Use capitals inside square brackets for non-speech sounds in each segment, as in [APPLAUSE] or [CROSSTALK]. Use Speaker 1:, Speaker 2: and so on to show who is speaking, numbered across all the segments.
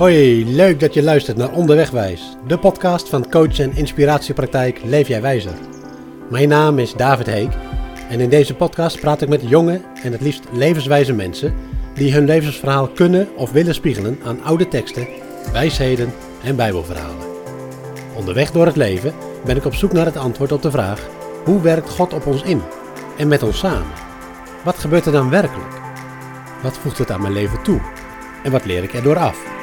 Speaker 1: Hoi, leuk dat je luistert naar Onderwegwijs, de podcast van coach en inspiratiepraktijk Leef Jij Wijzer. Mijn naam is David Heek en in deze podcast praat ik met jonge en het liefst levenswijze mensen die hun levensverhaal kunnen of willen spiegelen aan oude teksten, wijsheden en bijbelverhalen. Onderweg door het leven ben ik op zoek naar het antwoord op de vraag: hoe werkt God op ons in en met ons samen? Wat gebeurt er dan werkelijk? Wat voegt het aan mijn leven toe? En wat leer ik erdoor af?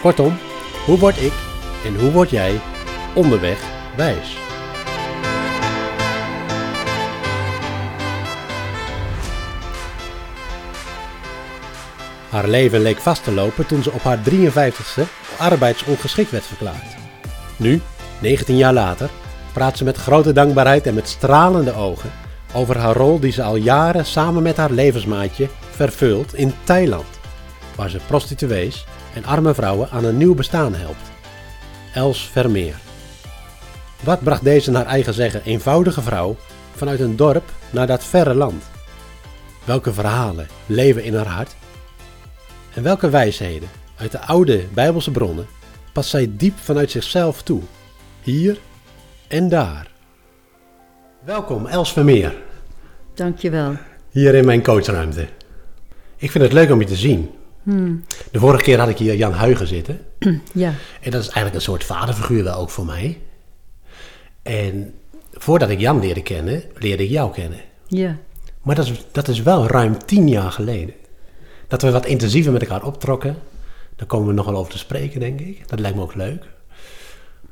Speaker 1: Kortom, hoe word ik en hoe word jij onderweg wijs? Haar leven leek vast te lopen toen ze op haar 53ste arbeidsongeschikt werd verklaard. Nu, 19 jaar later, praat ze met grote dankbaarheid en met stralende ogen over haar rol die ze al jaren samen met haar levensmaatje vervult in Thailand, waar ze prostituees en arme vrouwen aan een nieuw bestaan helpt. Els Vermeer. Wat bracht deze naar eigen zeggen eenvoudige vrouw vanuit een dorp naar dat verre land? Welke verhalen leven in haar hart? En welke wijsheden uit de oude Bijbelse bronnen past zij diep vanuit zichzelf toe, hier en daar? Welkom Els Vermeer.
Speaker 2: Dankjewel.
Speaker 1: Hier in mijn coachruimte. Ik vind het leuk om je te zien.
Speaker 2: Hmm.
Speaker 1: De vorige keer had ik hier Jan Huigen zitten. [CLEARS THROAT]
Speaker 2: Ja,
Speaker 1: En dat is eigenlijk een soort vaderfiguur wel ook voor mij. En voordat ik Jan leerde kennen, leerde ik jou kennen.
Speaker 2: ja,
Speaker 1: Maar dat is, dat is wel ruim tien jaar geleden. Dat we wat intensiever met elkaar optrokken. Daar komen we nog wel over te spreken, denk ik. Dat lijkt me ook leuk.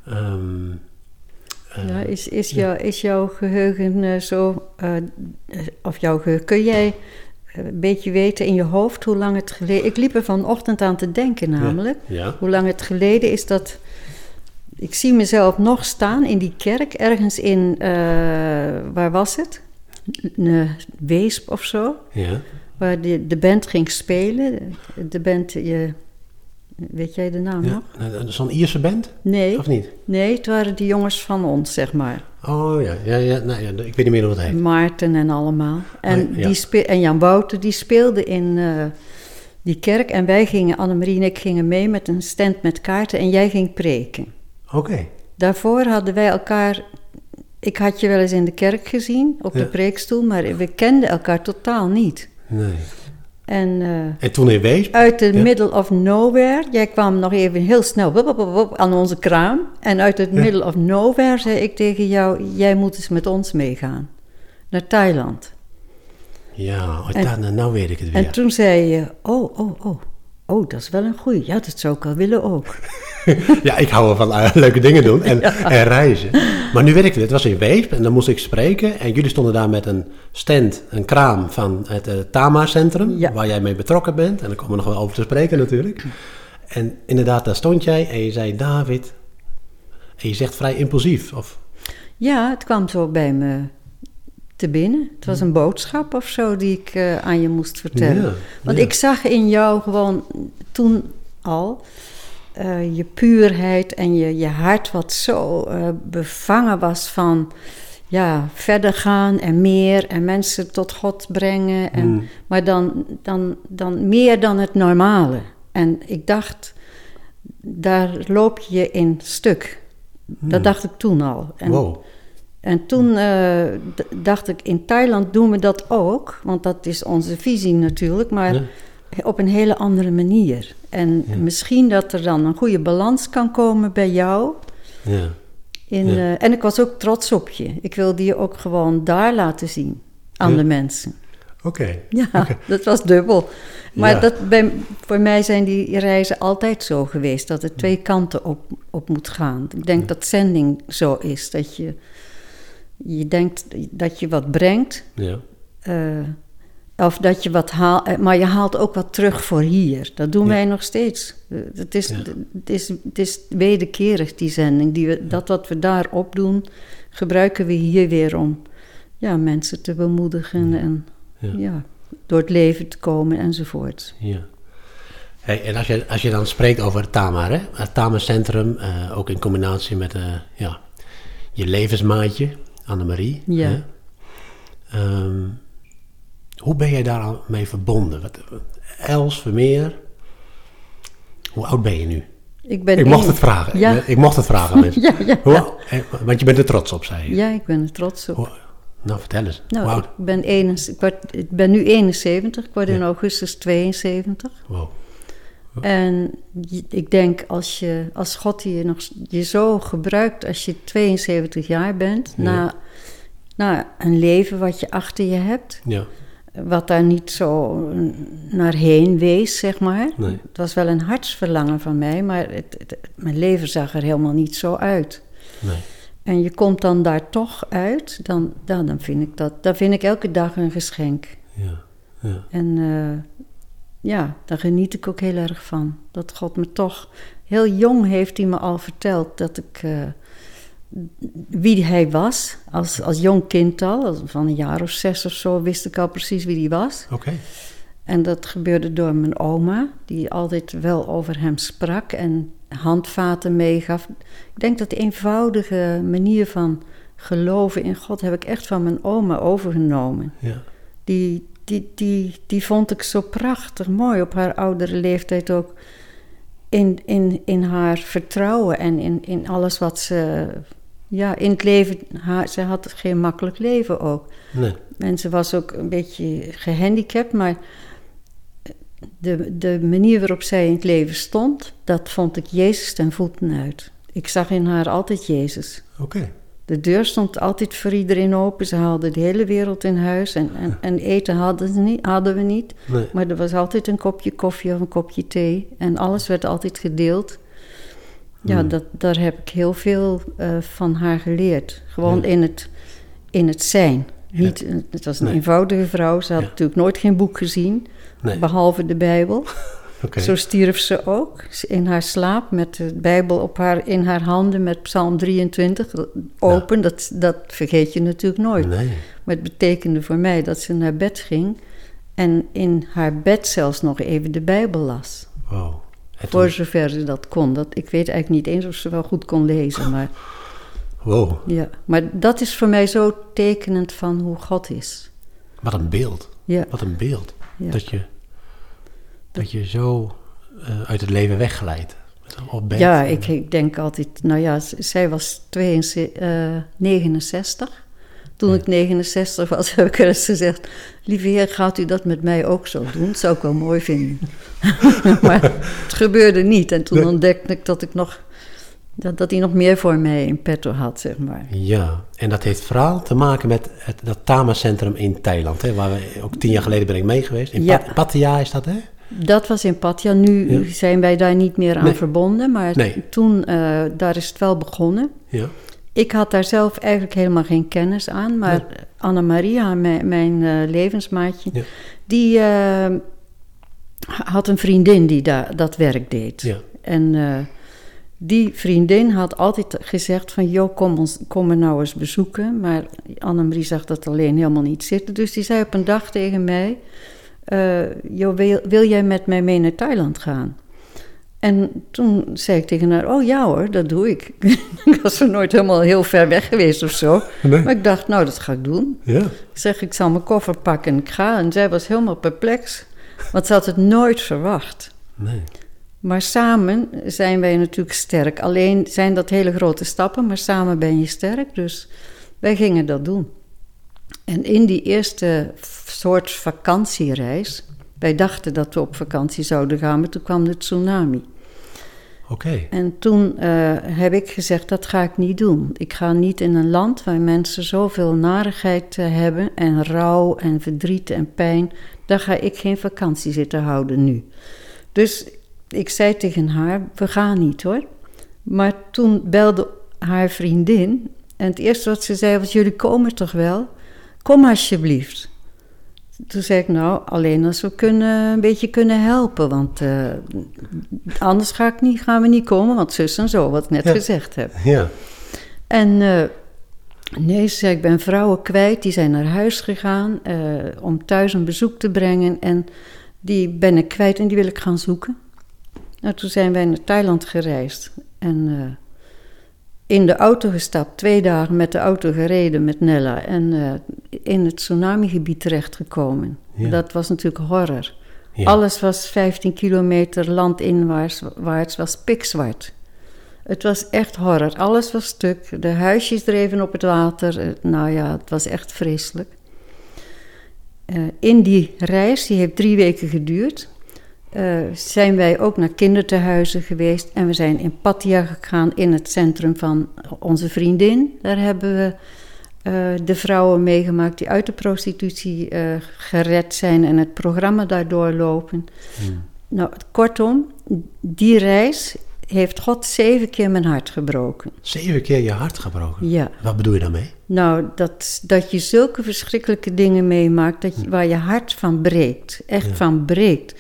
Speaker 1: Ehm, eh,
Speaker 2: ja. Is, is, jou, is jouw geheugen eh, zo, eh, of jouw geheugen, kun jij een beetje weten in je hoofd hoe lang het geleden... Ik liep er vanochtend aan te denken namelijk.
Speaker 1: Ja.
Speaker 2: Hoe lang het geleden is dat... Ik zie mezelf nog staan in die kerk, ergens in, eh, waar was het? Een Weesp of zo.
Speaker 1: Ja.
Speaker 2: Waar de, de band ging spelen. De band, je, weet jij de naam nog?
Speaker 1: ja. Eh, Zo'n Ierse band?
Speaker 2: Nee.
Speaker 1: Of niet?
Speaker 2: Nee, het waren die jongens van ons, zeg maar.
Speaker 1: Oh ja, ja, ja, nou, ja ik weet niet meer hoe het heet.
Speaker 2: Maarten en allemaal. En,
Speaker 1: Oh, ja.
Speaker 2: die en Jan Wouter, die speelden in eh, die kerk. En wij gingen, Annemarie en ik gingen mee met een stand met kaarten. En jij ging preken.
Speaker 1: Oké.
Speaker 2: Daarvoor hadden wij elkaar... Ik had je wel eens in de kerk gezien, op de preekstoel. Maar we kenden elkaar totaal niet.
Speaker 1: Nee.
Speaker 2: En... eh,
Speaker 1: En toen in Weesp?
Speaker 2: Uit de
Speaker 1: Ja.
Speaker 2: middle of nowhere. Jij kwam nog even heel snel wup, wup, wup, wup, aan onze kraam. En uit het middle of nowhere zei ik tegen jou: Jij moet eens met ons meegaan. Naar Thailand.
Speaker 1: Ja, oh,
Speaker 2: En-
Speaker 1: nou weet ik het weer.
Speaker 2: En toen zei je: Oh, oh, oh. Oh, dat is wel een goeie. Ja, dat zou ik wel willen ook. [LAUGHS]
Speaker 1: Ja, ik hou wel van eh, leuke dingen doen en, [LAUGHS] en reizen. Maar nu weet ik het, het was in Weesp en dan moest ik spreken. En jullie stonden daar met een stand, een kraam van het eh, Tama-centrum,
Speaker 2: Ja.
Speaker 1: waar jij mee betrokken bent. En daar komen we nog wel over te spreken natuurlijk. En inderdaad, daar stond jij en je zei, David, en je zegt vrij impulsief. Of,
Speaker 2: Ja, het kwam zo bij me te binnen. Het was een boodschap of zo die ik eh, aan je moest vertellen.
Speaker 1: Ja,
Speaker 2: Want
Speaker 1: ja.
Speaker 2: ik zag in jou gewoon toen al eh, je puurheid en je, je hart wat zo eh, bevangen was van ja, verder gaan en meer en mensen tot God brengen. En,
Speaker 1: Mm.
Speaker 2: Maar dan, dan, dan meer dan het normale. En ik dacht, daar loop je in stuk. Dat dacht ik toen al. En,
Speaker 1: wow.
Speaker 2: En toen eh, dacht ik, in Thailand doen we dat ook. Want dat is onze visie natuurlijk. Maar
Speaker 1: Ja.
Speaker 2: op een hele andere manier. En
Speaker 1: Ja.
Speaker 2: misschien dat er dan een goede balans kan komen bij jou.
Speaker 1: Ja.
Speaker 2: In, eh, en ik was ook trots op je. Ik wilde je ook gewoon daar laten zien aan de mensen.
Speaker 1: Oké.
Speaker 2: Ja, dat was dubbel. Maar
Speaker 1: Ja.
Speaker 2: dat bij, voor mij zijn die reizen altijd zo geweest. Dat het twee kanten op, op moet gaan. Ik denk dat zending zo is. Dat je, je denkt dat je wat brengt.
Speaker 1: Ja.
Speaker 2: eh, of dat je wat haalt. Maar je haalt ook wat terug voor hier. Dat doen
Speaker 1: Ja.
Speaker 2: wij nog steeds. Eh, Het is,
Speaker 1: Ja.
Speaker 2: het, is, het is wederkerig, die zending. Die we, dat wat we daar opdoen, gebruiken we hier weer om ja, mensen te bemoedigen. En
Speaker 1: Ja.
Speaker 2: door het leven te komen enzovoort.
Speaker 1: Ja. Hey, en als je, als je dan spreekt over het Tama, hè? het Tama-centrum, eh, ook in combinatie met eh, ja, je levensmaatje, Annemarie.
Speaker 2: Ja.
Speaker 1: Ehm, hoe ben jij daar mee verbonden? Wat, Els Vermeer, Hoe oud ben je nu?
Speaker 2: Ik, ben
Speaker 1: Ik mocht
Speaker 2: één-
Speaker 1: het vragen.
Speaker 2: Ja.
Speaker 1: Ik mocht het vragen, [LAUGHS] mensen.
Speaker 2: Ja, ja,
Speaker 1: Hoe- eh, Want je bent er trots op, zei je.
Speaker 2: ja, ik ben er trots op.
Speaker 1: Hoe- nou, vertel eens.
Speaker 2: Nou, ik ben, 71 ik, word- ik ben nu 71, ik word in augustus 72.
Speaker 1: Wow.
Speaker 2: En ik denk als, je, als God je, nog, je zo gebruikt als je 72 jaar bent,
Speaker 1: Ja.
Speaker 2: na, na een leven wat je achter je hebt,
Speaker 1: Ja.
Speaker 2: wat daar niet zo naar heen wees, zeg maar.
Speaker 1: Nee.
Speaker 2: Het was wel een hartsverlangen van mij, maar het, het- mijn leven zag er helemaal niet zo uit.
Speaker 1: Nee.
Speaker 2: En je komt dan daar toch uit, dan, dan, dan, vind, ik dat, dan vind ik elke dag een geschenk.
Speaker 1: Ja. Ja.
Speaker 2: En eh, ja, daar geniet ik ook heel erg van. Dat God me toch... Heel jong heeft hij me al verteld dat ik... eh, wie hij was, als, als jong kind al. Van een jaar of zes of zo wist ik al precies wie hij was.
Speaker 1: Oké.
Speaker 2: En dat gebeurde door mijn oma, die altijd wel over hem sprak en handvaten meegaf. Ik denk dat de eenvoudige manier van geloven in God heb ik echt van mijn oma overgenomen.
Speaker 1: Ja.
Speaker 2: Die, die, die, die vond ik zo prachtig mooi op haar oudere leeftijd ook. In, in, in haar vertrouwen en in, in alles wat ze. Ja, in het leven. Haar, ze had geen makkelijk leven ook.
Speaker 1: Nee.
Speaker 2: En ze was ook een beetje gehandicapt, maar de, de manier waarop zij in het leven stond, dat vond ik Jezus ten voeten uit. Ik zag in haar altijd Jezus.
Speaker 1: Oké.
Speaker 2: De deur stond altijd voor iedereen open. Ze haalden de hele wereld in huis. En, en, en eten hadden, ze niet, hadden we niet.
Speaker 1: Nee.
Speaker 2: Maar er was altijd een kopje koffie of een kopje thee. En alles werd altijd gedeeld. Ja,
Speaker 1: Hmm.
Speaker 2: dat, daar heb ik heel veel eh, van haar geleerd. Gewoon
Speaker 1: Ja.
Speaker 2: in, het, in het zijn. Niet, het was een
Speaker 1: Nee.
Speaker 2: eenvoudige vrouw. Ze had
Speaker 1: Ja.
Speaker 2: natuurlijk nooit geen boek gezien.
Speaker 1: Nee.
Speaker 2: Behalve de Bijbel. [LAUGHS] Zo stierf ze ook in haar slaap met de Bijbel op haar, in haar handen met Psalm 23 open. Dat, dat vergeet je natuurlijk nooit.
Speaker 1: Nee.
Speaker 2: Maar het betekende voor mij dat ze naar bed ging en in haar bed zelfs nog even de Bijbel las.
Speaker 1: Wow.
Speaker 2: Voor zover ze dat kon. Dat, ik weet eigenlijk niet eens of ze wel goed kon lezen. Maar,
Speaker 1: Wow.
Speaker 2: ja. maar dat is voor mij zo tekenend van hoe God is.
Speaker 1: Wat een beeld.
Speaker 2: Ja,
Speaker 1: Wat een beeld.
Speaker 2: Ja.
Speaker 1: Dat, je, dat je zo eh, uit het leven wegglijdt.
Speaker 2: Ja ik, ik denk altijd, nou ja, zij was 72, eh, 69. Toen ik 69 was, [LAUGHS] heb ik eens gezegd: Lieve heer, gaat u dat met mij ook zo doen? Dat zou ik wel mooi vinden. [LAUGHS] maar het gebeurde niet. En toen ontdekte ik dat ik nog. Dat, dat hij nog meer voor mij in petto had, zeg maar.
Speaker 1: Ja, en dat heeft vooral te maken met het, dat Tama-centrum in Thailand. Hè, waar we ook tien jaar geleden ben ik mee geweest. In
Speaker 2: Ja.
Speaker 1: Pattaya is dat, hè?
Speaker 2: Dat was in Pattaya. Nu
Speaker 1: Ja.
Speaker 2: zijn wij daar niet meer aan
Speaker 1: Nee.
Speaker 2: verbonden. Maar
Speaker 1: Nee.
Speaker 2: toen, eh, daar is het wel begonnen.
Speaker 1: Ja.
Speaker 2: Ik had daar zelf eigenlijk helemaal geen kennis aan. Maar Anna-Maria, mijn, mijn eh, levensmaatje,
Speaker 1: Ja.
Speaker 2: die eh, had een vriendin die daar dat werk deed.
Speaker 1: Ja.
Speaker 2: En die vriendin had altijd gezegd van... joh, kom, ons, kom me nou eens bezoeken. Maar Annemarie zag dat alleen helemaal niet zitten. Dus die zei op een dag tegen mij... joh, wil, wil jij met mij mee naar Thailand gaan? En toen zei ik tegen haar, oh ja hoor, dat doe ik. [LAUGHS] ik was er nooit helemaal heel ver weg geweest of zo.
Speaker 1: Nee.
Speaker 2: Maar ik dacht, nou, dat ga ik doen.
Speaker 1: Ja.
Speaker 2: Ik zeg, ik zal mijn koffer pakken en ik ga. En zij was helemaal perplex, want ze had het nooit verwacht.
Speaker 1: Nee.
Speaker 2: Maar samen zijn wij natuurlijk sterk. Alleen zijn dat hele grote stappen, maar samen ben je sterk. Dus wij gingen dat doen. En in die eerste soort vakantiereis, wij dachten dat we op vakantie zouden gaan, maar toen kwam de tsunami.
Speaker 1: Oké.
Speaker 2: En toen eh, heb ik gezegd, dat ga ik niet doen. Ik ga niet in een land waar mensen zoveel narigheid eh, hebben en rouw en verdriet en pijn. Daar ga ik geen vakantie zitten houden nu. Dus ik zei tegen haar, we gaan niet hoor. Maar toen belde haar vriendin en het eerste wat ze zei was, jullie komen toch wel? Kom alsjeblieft. Toen zei ik, nou, alleen als we kunnen, een beetje kunnen helpen. Want eh, anders ga ik niet, gaan we niet komen, want zus en zo, wat ik net
Speaker 1: Ja.
Speaker 2: gezegd heb.
Speaker 1: Ja.
Speaker 2: En eh, nee, ze zei, ik ben vrouwen kwijt, die zijn naar huis gegaan eh, om thuis een bezoek te brengen. En die ben ik kwijt en die wil ik gaan zoeken. Nou, toen zijn wij naar Thailand gereisd. En in de auto gestapt, twee dagen met de auto gereden met Nella. En eh, in het tsunamigebied terechtgekomen.
Speaker 1: Ja.
Speaker 2: Dat was natuurlijk horror.
Speaker 1: Ja.
Speaker 2: Alles was 15 kilometer landinwaarts waarts, was pikzwart. Het was echt horror. Alles was stuk. De huisjes dreven op het water. Eh, Nou ja, het was echt vreselijk. Eh, in die reis, die heeft drie weken geduurd, eh, zijn wij ook naar kindertehuizen geweest. En we zijn in Pattaya gegaan, in het centrum van onze vriendin. Daar hebben we eh, de vrouwen meegemaakt die uit de prostitutie eh, gered zijn en het programma daardoor lopen.
Speaker 1: Hmm.
Speaker 2: Nou, kortom, die reis heeft God zeven keer mijn hart gebroken.
Speaker 1: Zeven keer je hart gebroken.
Speaker 2: Ja.
Speaker 1: Wat bedoel je daarmee?
Speaker 2: Nou, dat, dat je zulke verschrikkelijke dingen meemaakt dat je, waar je hart van breekt. Echt
Speaker 1: Ja.
Speaker 2: van breekt.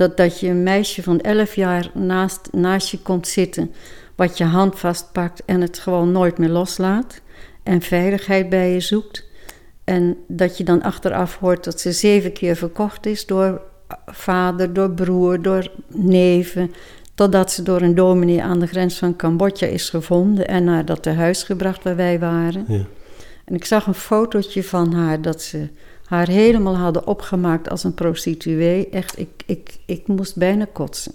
Speaker 2: Dat, dat je een meisje van 11 jaar naast, naast je komt zitten, wat je hand vastpakt en het gewoon nooit meer loslaat. En veiligheid bij je zoekt. En dat je dan achteraf hoort dat ze zeven keer verkocht is door vader, door broer, door neven. Totdat ze door een dominee aan de grens van Cambodja is gevonden en naar dat tehuis gebracht waar wij waren.
Speaker 1: Ja.
Speaker 2: En ik zag een fotootje van haar dat ze haar helemaal hadden opgemaakt als een prostituee. Echt, ik, ik, ik moest bijna kotsen.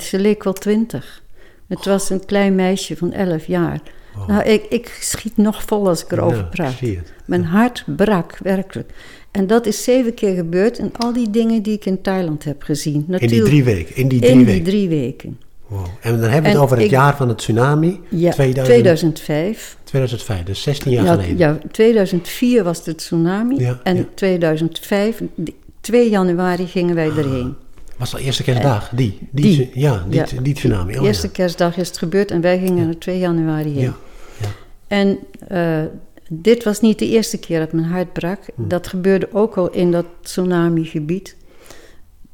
Speaker 2: Ze leek wel twintig. Het was een klein meisje van elf jaar.
Speaker 1: Wow.
Speaker 2: Nou, ik, ik schiet nog vol als ik erover
Speaker 1: Ja,
Speaker 2: praat. Mijn hart brak, werkelijk. En dat is zeven keer gebeurd in al die dingen die ik in Thailand heb gezien.
Speaker 1: In die
Speaker 2: Natuurlijk,
Speaker 1: drie weken. In die drie
Speaker 2: in die
Speaker 1: weken.
Speaker 2: drie weken.
Speaker 1: Wow. En dan hebben we het
Speaker 2: En
Speaker 1: over het
Speaker 2: ik-
Speaker 1: jaar van het tsunami.
Speaker 2: Ja,
Speaker 1: 2000
Speaker 2: 2005.
Speaker 1: 2005, dus 16 jaar
Speaker 2: Ja,
Speaker 1: geleden.
Speaker 2: ja, 2004 was de tsunami.
Speaker 1: Ja,
Speaker 2: en
Speaker 1: ja.
Speaker 2: 2005, die- 2 januari gingen wij erheen.
Speaker 1: Was dat eerste kerstdag? Die? die,
Speaker 2: die.
Speaker 1: Ja, die, die tsunami. Oh,
Speaker 2: Eerste kerstdag is het gebeurd en wij gingen er 2 januari heen.
Speaker 1: Ja. ja.
Speaker 2: En eh, dit was niet de eerste keer dat mijn hart brak.
Speaker 1: Hm.
Speaker 2: Dat gebeurde ook al in dat tsunami-gebied.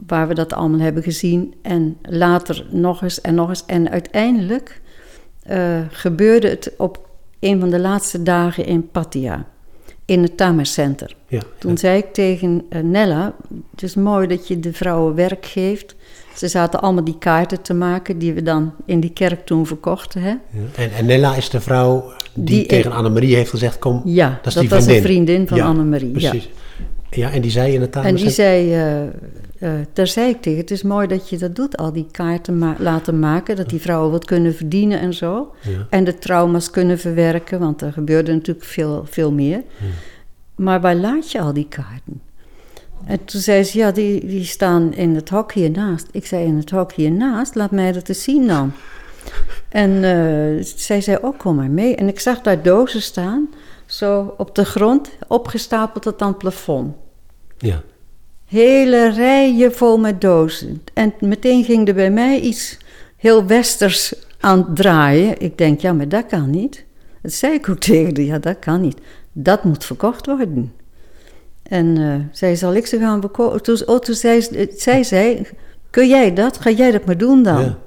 Speaker 2: Waar we dat allemaal hebben gezien. En later nog eens en nog eens. En uiteindelijk eh, gebeurde het op een van de laatste dagen in Pattaya. In het Tama Center.
Speaker 1: ja.
Speaker 2: Toen zei ik tegen eh, Nella: Het is mooi dat je de vrouwen werk geeft. Ze zaten allemaal die kaarten te maken die we dan in die kerk toen verkochten. Hè?
Speaker 1: Ja. En, en Nella is de vrouw die,
Speaker 2: Die-
Speaker 1: tegen Annemarie heeft gezegd: Kom,
Speaker 2: Ja,
Speaker 1: dat is
Speaker 2: dat
Speaker 1: die
Speaker 2: was
Speaker 1: vriendin.
Speaker 2: een vriendin van
Speaker 1: Ja,
Speaker 2: Annemarie. Ja.
Speaker 1: Precies. Ja. en die zei in het taal.
Speaker 2: En die zei, eh, eh, daar zei ik tegen, het is mooi dat je dat doet, al die kaarten ma- laten maken, dat die vrouwen wat kunnen verdienen en zo.
Speaker 1: Ja.
Speaker 2: En de trauma's kunnen verwerken, want er gebeurde natuurlijk veel, veel meer. Maar waar laat je al die kaarten? En toen zei ze, ja, die, die staan in het hok hiernaast. Ik zei, in het hok hiernaast, laat mij dat eens zien dan. En eh, zij zei, oh, kom maar mee. En ik zag daar dozen staan, zo op de grond, opgestapeld tot aan het plafond.
Speaker 1: Ja.
Speaker 2: Hele rijen vol met dozen. En meteen ging er bij mij iets heel westers aan het draaien. Ik denk, ja, maar dat kan niet. Dat zei ik ook [LAUGHS] tegen haar, ja, dat kan niet. Dat moet verkocht worden. En eh zij zal ik ze gaan verkopen. Toen, oh, toen zei, ze- zij zei, kun jij dat? Ga jij dat maar doen dan?
Speaker 1: Ja.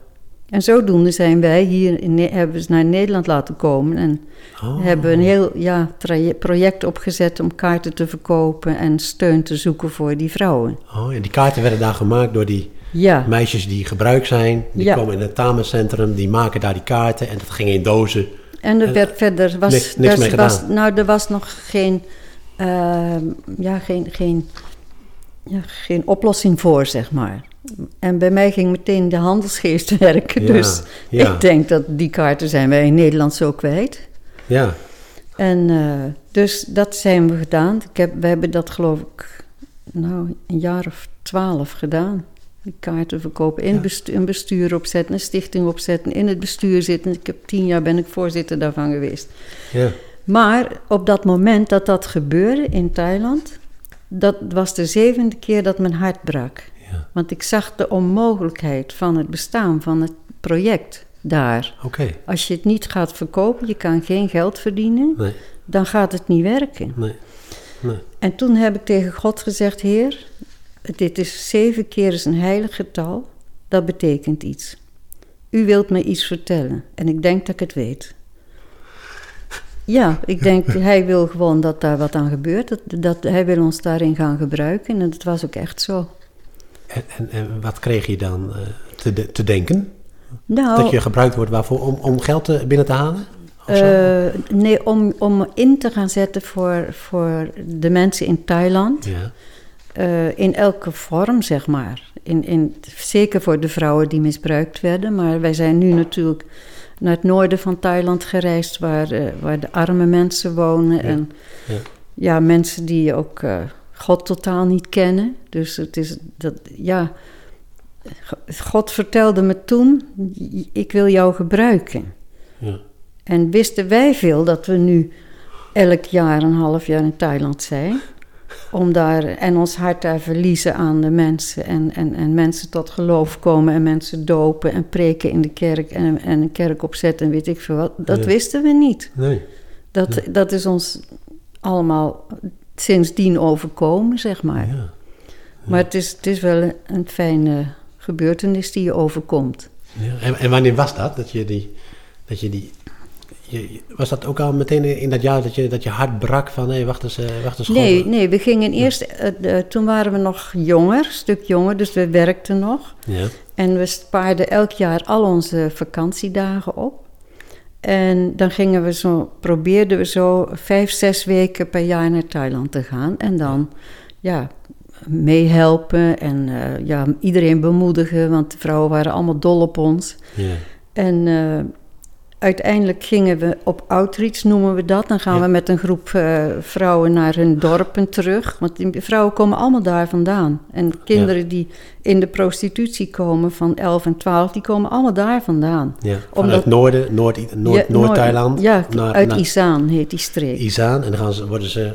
Speaker 2: En zodoende zijn wij hier, in, hebben ze naar Nederland laten komen. En
Speaker 1: Oh.
Speaker 2: hebben een heel ja, project opgezet om kaarten te verkopen en steun te zoeken voor die vrouwen.
Speaker 1: Oh, ja, die kaarten werden daar gemaakt door die
Speaker 2: Ja,
Speaker 1: meisjes die gebruikt zijn. Die
Speaker 2: Ja.
Speaker 1: komen in het tamencentrum, die maken daar die kaarten en dat ging in dozen.
Speaker 2: en er werd verder was,
Speaker 1: niks- niks
Speaker 2: er
Speaker 1: mee
Speaker 2: was,
Speaker 1: gedaan.
Speaker 2: nou, er was nog geen, ehm, ja, geen, geen, ja, geen oplossing voor, zeg maar. En bij mij ging meteen de handelsgeest werken.
Speaker 1: Ja,
Speaker 2: dus
Speaker 1: ja.
Speaker 2: ik denk dat die kaarten zijn wij in Nederland zo kwijt.
Speaker 1: Ja,
Speaker 2: En eh, dus dat zijn we gedaan. Ik heb, we hebben dat geloof ik nou, een jaar of twaalf gedaan. Die kaarten verkopen, in
Speaker 1: Ja.
Speaker 2: bestuur, een bestuur opzetten, een stichting opzetten, in het bestuur zitten. Ik heb tien jaar ben ik voorzitter daarvan geweest.
Speaker 1: ja.
Speaker 2: Maar op dat moment dat dat gebeurde in Thailand, dat was de zevende keer dat mijn hart brak.
Speaker 1: Ja.
Speaker 2: Want ik zag de onmogelijkheid van het bestaan van het project daar. Als je het niet gaat verkopen, je kan geen geld verdienen,
Speaker 1: Nee,
Speaker 2: dan gaat het niet werken.
Speaker 1: nee, nee.
Speaker 2: En toen heb ik tegen God gezegd: Heer, dit is zeven keer is een heilig getal. Dat betekent iets. U wilt me iets vertellen en ik denk dat ik het weet. Ja, ik denk, [LAUGHS] hij wil gewoon dat daar wat aan gebeurt. Dat, dat, hij wil ons daarin gaan gebruiken en dat was ook echt zo.
Speaker 1: En, en, en wat kreeg je dan eh, te, de- te denken?
Speaker 2: Nou,
Speaker 1: Dat je gebruikt wordt waarvoor? Om, om geld te, binnen te halen?
Speaker 2: Eh, nee, om, om in te gaan zetten voor, voor de mensen in Thailand.
Speaker 1: ja.
Speaker 2: eh, in elke vorm, zeg maar. In, in, zeker voor de vrouwen die misbruikt werden. Maar wij zijn nu natuurlijk naar het noorden van Thailand gereisd, waar, eh, waar de arme mensen wonen. En
Speaker 1: ja.
Speaker 2: ja, mensen die ook eh, God totaal niet kennen. Dus het is dat, ja. God vertelde me toen: ik wil jou gebruiken.
Speaker 1: Ja.
Speaker 2: En wisten wij veel dat we nu elk jaar een half jaar in Thailand zijn. Om daar, en ons hart daar verliezen aan de mensen. En, en, en mensen tot geloof komen en mensen dopen en preken in de kerk en, en een kerk opzetten en weet ik veel wat. Dat wisten we niet.
Speaker 1: Nee.
Speaker 2: Dat, dat is ons allemaal sindsdien overkomen, zeg maar.
Speaker 1: Ja.
Speaker 2: Maar het is, het is wel een fijne gebeurtenis die je overkomt.
Speaker 1: Ja. En, en wanneer was dat? Dat je die. Dat je die je, was dat ook al meteen in dat jaar dat je, dat je hart brak van hé, wacht eens, eh, wacht eens.
Speaker 2: Nee, nee, we gingen eerst, eh, toen waren we nog jonger, een stuk jonger, dus we werkten nog.
Speaker 1: Ja.
Speaker 2: En we spaarden elk jaar al onze vakantiedagen op. En dan gingen we zo, probeerden we zo vijf, zes weken per jaar naar Thailand te gaan. En dan, ja, meehelpen en eh, ja, iedereen bemoedigen, want de vrouwen waren allemaal dol op ons. En eh, uiteindelijk gingen we op outreach, noemen we dat. Dan gaan
Speaker 1: Ja.
Speaker 2: we met een groep eh, vrouwen naar hun dorpen terug. Want die vrouwen komen allemaal daar vandaan. En kinderen die in de prostitutie komen van 11 en 12, die komen allemaal daar vandaan.
Speaker 1: ja.
Speaker 2: Omdat-
Speaker 1: Vanuit noorden, Noord, Noord, Noord-Thailand.
Speaker 2: Ja,
Speaker 1: naar,
Speaker 2: uit
Speaker 1: naar
Speaker 2: Isaan heet die streek.
Speaker 1: Isaan. En dan gaan ze, worden ze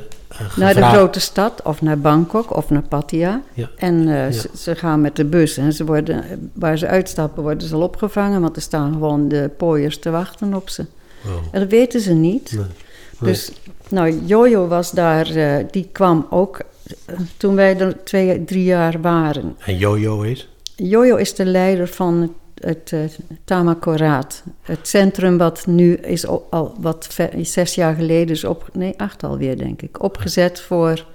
Speaker 2: naar de grote stad, of naar Bangkok, of naar Pattaya.
Speaker 1: Ja.
Speaker 2: En eh, ze, ze gaan met de bus en ze worden, waar ze uitstappen worden ze al opgevangen, want er staan gewoon de pooiers te wachten op ze.
Speaker 1: Wow.
Speaker 2: En dat weten ze niet.
Speaker 1: Nee.
Speaker 2: Dus, nou, Jojo was daar, eh, die kwam ook eh, toen wij er twee, drie jaar waren.
Speaker 1: En Jojo is?
Speaker 2: Jojo is de leider van het, eh, Tamakoraat. Het centrum wat nu is al wat zes jaar geleden is op, nee, acht alweer denk ik, opgezet voor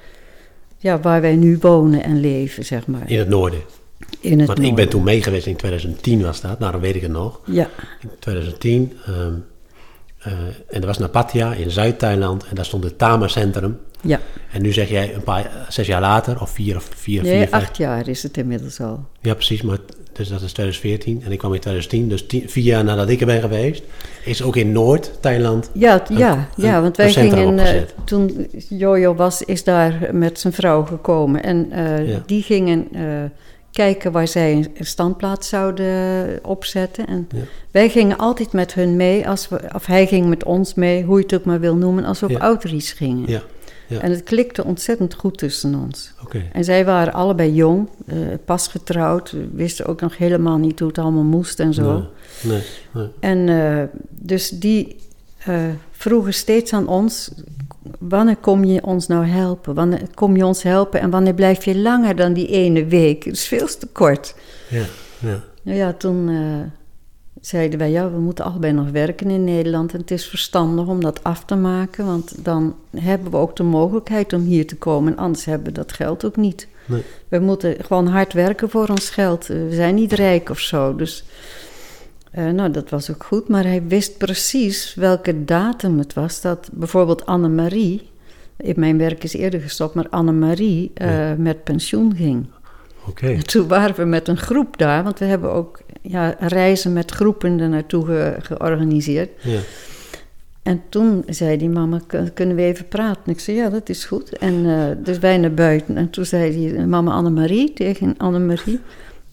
Speaker 2: ja, waar wij nu wonen en leven, zeg maar.
Speaker 1: In het noorden.
Speaker 2: In het
Speaker 1: Want ik ben toen meegeweest in 2010 was dat. Nou, dan weet ik het nog.
Speaker 2: Ja,
Speaker 1: In 2010. ehm, eh, en dat was naar Pattaya in Zuid-Thailand. En daar stond het Tama-centrum.
Speaker 2: ja.
Speaker 1: En nu zeg jij een paar, zes jaar later, of vier of vier,
Speaker 2: Nee,
Speaker 1: vier, vijf.
Speaker 2: acht jaar is het inmiddels al.
Speaker 1: Ja, precies. Maar dus dat is 2014. En ik kwam in 2010. Dus tien- vier jaar nadat ik er ben geweest. Is ook in Noord-Thailand.
Speaker 2: Ja, t- ja, ja
Speaker 1: een-
Speaker 2: want wij gingen, eh, toen Jojo was, is daar met zijn vrouw gekomen. En eh,
Speaker 1: Ja.
Speaker 2: die gingen eh, kijken waar zij een standplaats zouden opzetten. En
Speaker 1: Ja.
Speaker 2: wij gingen altijd met hun mee, als we, of hij ging met ons mee, hoe je het ook maar wil noemen, als we op
Speaker 1: Ja.
Speaker 2: outreach gingen.
Speaker 1: Ja, ja.
Speaker 2: En het klikte ontzettend goed tussen ons. En zij waren allebei jong, eh, pas getrouwd, wisten ook nog helemaal niet hoe het allemaal moest en zo.
Speaker 1: Nee, nee, nee.
Speaker 2: En eh, dus die eh, vroegen steeds aan ons: wanneer kom je ons nou helpen? Wanneer kom je ons helpen en wanneer blijf je langer dan die ene week? Het is veel te kort.
Speaker 1: Ja, ja.
Speaker 2: Nou ja, toen zeiden wij: ja, we moeten allebei nog werken in Nederland. En het is verstandig om dat af te maken, want dan hebben we ook de mogelijkheid om hier te komen. En anders hebben we dat geld ook niet.
Speaker 1: Nee.
Speaker 2: We moeten gewoon hard werken voor ons geld. Eh, We zijn niet rijk of zo. Dus eh, nou, dat was ook goed. Maar hij wist precies welke datum het was. Dat bijvoorbeeld Annemarie, in mijn werk is eerder gestopt, maar Annemarie eh met pensioen ging.
Speaker 1: Oké.
Speaker 2: En toen waren we met een groep daar, want we hebben ook ja, reizen met groepen er naartoe ge- georganiseerd.
Speaker 1: Ja.
Speaker 2: En toen zei die mama, "Kun- kunnen we even praten? Ik zei, ja, dat is goed. En eh, dus wij naar buiten. En toen zei die mama Annemarie tegen Annemarie...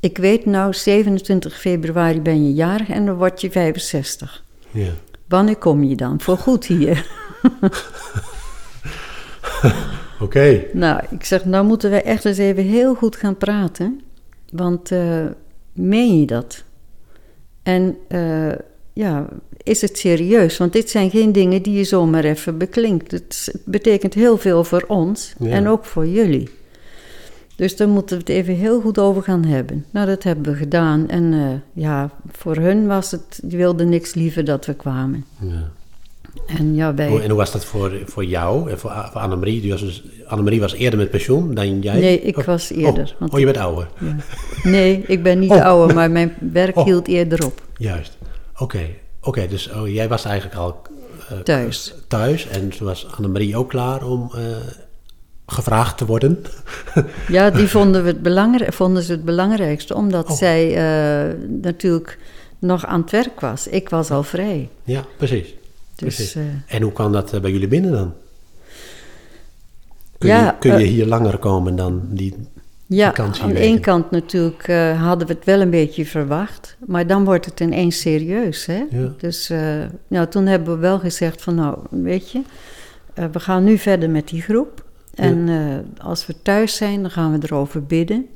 Speaker 2: Ik weet nou, 27 februari ben je jarig en dan word je 65.
Speaker 1: ja.
Speaker 2: Wanneer kom je dan? Voor goed hier. [LAUGHS]
Speaker 1: Oké.
Speaker 2: nou, ik zeg, nou moeten wij echt eens even heel goed gaan praten. Want eh, meen je dat? En eh, ja, is het serieus? Want dit zijn geen dingen die je zomaar even beklinkt. Het, betekent heel veel voor ons
Speaker 1: Ja.
Speaker 2: en ook voor jullie. Dus daar moeten we het even heel goed over gaan hebben. Nou, dat hebben we gedaan. En eh, ja, voor hun was het, die wilden niks liever dat we kwamen.
Speaker 1: Ja.
Speaker 2: En ja, wij...
Speaker 1: Hoe- En hoe was dat voor, voor jou en voor, voor Annemarie? Was dus, Annemarie was eerder met pensioen dan jij?
Speaker 2: Nee, ik
Speaker 1: Oh,
Speaker 2: was eerder,
Speaker 1: Oh,
Speaker 2: want-
Speaker 1: oh, je bent ouder.
Speaker 2: Ja. Nee, ik ben niet
Speaker 1: Oh.
Speaker 2: ouder, maar mijn werk
Speaker 1: Oh.
Speaker 2: hield eerder op.
Speaker 1: Juist. Oké. Oké, dus oh, jij was eigenlijk al eh,
Speaker 2: Thuis.
Speaker 1: thuis. En toen was Annemarie ook klaar om eh, gevraagd te worden.
Speaker 2: Ja, die [LAUGHS] vonden, we het belangrijk, vonden ze het belangrijkste, omdat
Speaker 1: Oh.
Speaker 2: zij eh, natuurlijk nog aan het werk was. Ik was al vrij.
Speaker 1: ja, precies.
Speaker 2: Dus eh,
Speaker 1: En hoe kan dat eh, bij jullie binnen dan? Kun,
Speaker 2: Ja,
Speaker 1: je, kun je
Speaker 2: eh,
Speaker 1: hier langer komen dan die...
Speaker 2: ja, aan de ene kant natuurlijk hadden we het wel een beetje verwacht, maar dan wordt het ineens serieus. Hè?
Speaker 1: Ja.
Speaker 2: Dus nou, toen hebben we wel gezegd van nou, weet je, we gaan nu verder met die groep. En als we thuis zijn, dan gaan we erover bidden.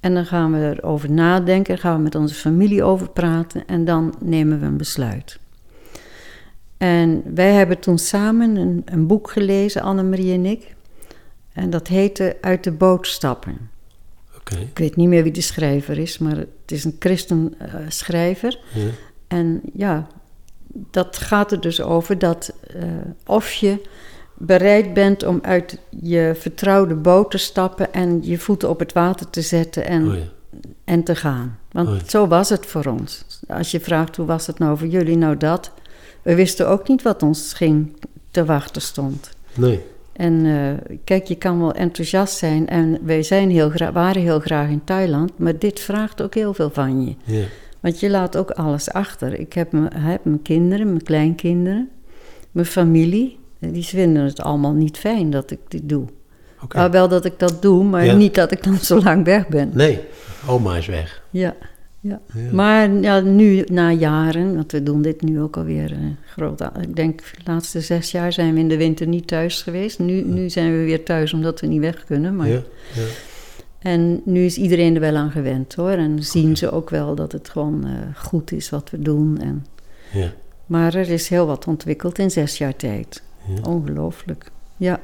Speaker 2: En dan gaan we erover nadenken, gaan we met onze familie over praten en dan nemen we een besluit. En wij hebben toen samen een, een boek gelezen, Annemarie en ik. En dat heette Uit de boot stappen. Ik weet niet meer wie de schrijver is, maar het is een christen eh, schrijver.
Speaker 1: Ja.
Speaker 2: En ja, dat gaat er dus over dat eh, of je bereid bent om uit je vertrouwde boot te stappen en je voeten op het water te zetten en,
Speaker 1: Oh ja.
Speaker 2: en te gaan. Want
Speaker 1: Oh ja.
Speaker 2: zo was het voor ons. Als je vraagt hoe was het nou voor jullie, nou dat. We wisten ook niet wat ons ging te wachten stond.
Speaker 1: Nee.
Speaker 2: En eh, kijk, je kan wel enthousiast zijn en wij zijn heel gra- waren heel graag in Thailand, maar dit vraagt ook heel veel van je.
Speaker 1: Ja.
Speaker 2: Want je laat ook alles achter. Ik heb, heb mijn kinderen, mijn kleinkinderen, mijn familie. Die vinden het allemaal niet fijn dat ik dit doe.
Speaker 1: Oké.
Speaker 2: Maar wel dat ik dat doe, maar
Speaker 1: Ja.
Speaker 2: niet dat ik dan zo lang weg ben.
Speaker 1: Nee, oma is weg.
Speaker 2: Ja, ja.
Speaker 1: Ja.
Speaker 2: Maar ja, nu na jaren, want we doen dit nu ook alweer een groot a- Ik denk de laatste zes jaar zijn we in de winter niet thuis geweest. Nu, nu zijn we weer thuis omdat we niet weg kunnen. Maar,
Speaker 1: Ja. Ja.
Speaker 2: En nu is iedereen er wel aan gewend hoor. En zien ze ook wel dat het gewoon eh, goed is wat we doen. En,
Speaker 1: Ja.
Speaker 2: maar er is heel wat ontwikkeld in zes jaar tijd. Ongelooflijk. Ja.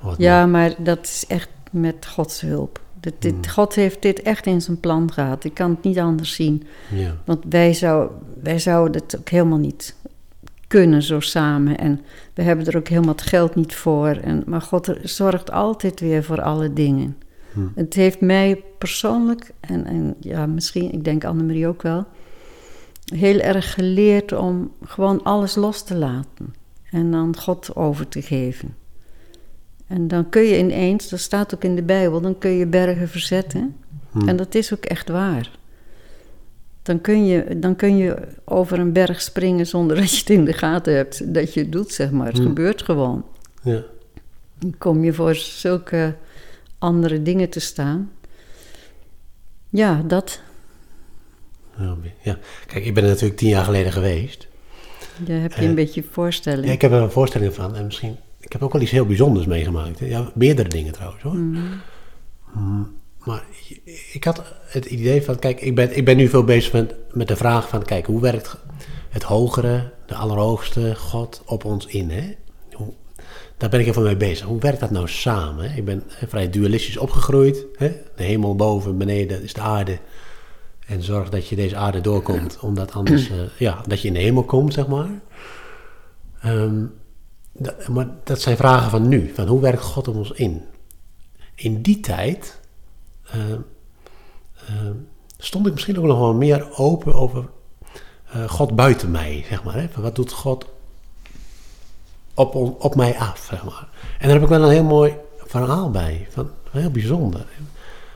Speaker 1: Wat
Speaker 2: ja, maar dat is echt met Gods hulp. Dit, dit,
Speaker 1: Hmm.
Speaker 2: God heeft dit echt in zijn plan gehad. Ik kan het niet anders zien.
Speaker 1: Ja.
Speaker 2: Want wij, zou, wij zouden het ook helemaal niet kunnen zo samen. En we hebben er ook helemaal het geld niet voor. En, maar God zorgt altijd weer voor alle dingen.
Speaker 1: Hm.
Speaker 2: Het heeft mij persoonlijk, en, en ja, misschien, ik denk Annemarie ook wel, heel erg geleerd om gewoon alles los te laten. En aan God over te geven. En dan kun je ineens, dat staat ook in de Bijbel, dan kun je bergen verzetten.
Speaker 1: Hm.
Speaker 2: En dat is ook echt waar. Dan kun, je, dan kun je over een berg springen zonder [LAUGHS] dat je het in de gaten hebt dat je het doet, zeg maar. Het
Speaker 1: Hmm.
Speaker 2: gebeurt gewoon.
Speaker 1: Ja.
Speaker 2: Dan kom je voor zulke andere dingen te staan. Ja, dat.
Speaker 1: Ja. Kijk, ik ben er natuurlijk tien jaar geleden geweest.
Speaker 2: Daar heb je
Speaker 1: Eh,
Speaker 2: een beetje voorstelling.
Speaker 1: Ja, ik heb er een voorstelling van. En misschien... Ik heb ook wel iets heel bijzonders meegemaakt. Ja, meerdere dingen trouwens hoor.
Speaker 2: Mhm.
Speaker 1: Mm, Maar ik had het idee van, kijk, ik ben, ik ben nu veel bezig met, met de vraag van, kijk, hoe werkt het hogere, de allerhoogste God op ons in? Hè? Hoe, daar ben ik even mee bezig. Hoe werkt dat nou samen? Hè? Ik ben vrij dualistisch opgegroeid. Hè? De hemel boven, beneden is de aarde. En zorg dat je deze aarde doorkomt, omdat anders, [CLEARS THROAT] eh, ja, dat je in de hemel komt, zeg maar. Ehm, dat, maar dat zijn vragen van nu, van hoe werkt God op ons in? In die tijd eh, eh, stond ik misschien ook nog wel meer open over eh, God buiten mij, zeg maar. Hè? Van wat doet God op, op mij af, zeg maar. En daar heb ik wel een heel mooi verhaal bij, van, heel bijzonder.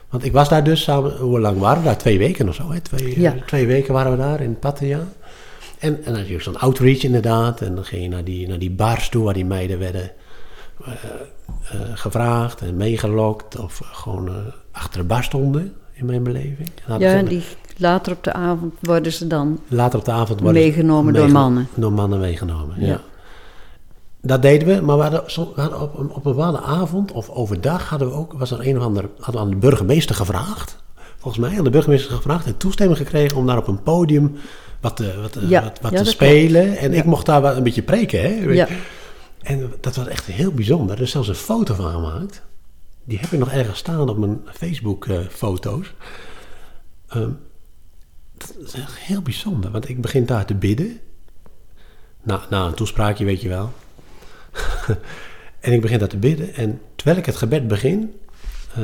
Speaker 1: Want ik was daar dus samen, hoe lang waren we daar? Twee weken of zo, hè? Twee,
Speaker 2: Ja.
Speaker 1: twee weken waren we daar in Pattaya. En, en je zo'n outreach inderdaad. En dan ging je naar die, naar die bars toe waar die meiden werden eh, eh, gevraagd en meegelokt. Of gewoon eh, achter de bar stonden, in mijn beleving. En
Speaker 2: ja,
Speaker 1: ze-
Speaker 2: die, later op de avond worden ze dan
Speaker 1: Later op de avond worden
Speaker 2: meegenomen door mannen.
Speaker 1: Door mannen meegenomen, ja.
Speaker 2: Ja.
Speaker 1: Dat deden we, maar we hadden, we hadden op, een, op een bepaalde avond of overdag hadden we ook, was er een of ander, hadden we aan de burgemeester gevraagd. Volgens mij aan de burgemeester gevraagd en toestemming gekregen om daar op een podium wat te, wat, te-
Speaker 2: Ja,
Speaker 1: wat, wat
Speaker 2: ja,
Speaker 1: te spelen. En ik mocht daar wel een beetje preken, hè.
Speaker 2: Ja.
Speaker 1: En dat was echt heel bijzonder. Er is zelfs een foto van gemaakt. Die heb ik nog ergens staan op mijn Facebook-foto's. Ehm, dat is echt heel bijzonder, want ik begin daar te bidden. Na, na een toespraakje, weet je wel. [LAUGHS] en ik begin daar te bidden. En terwijl ik het gebed begin, eh,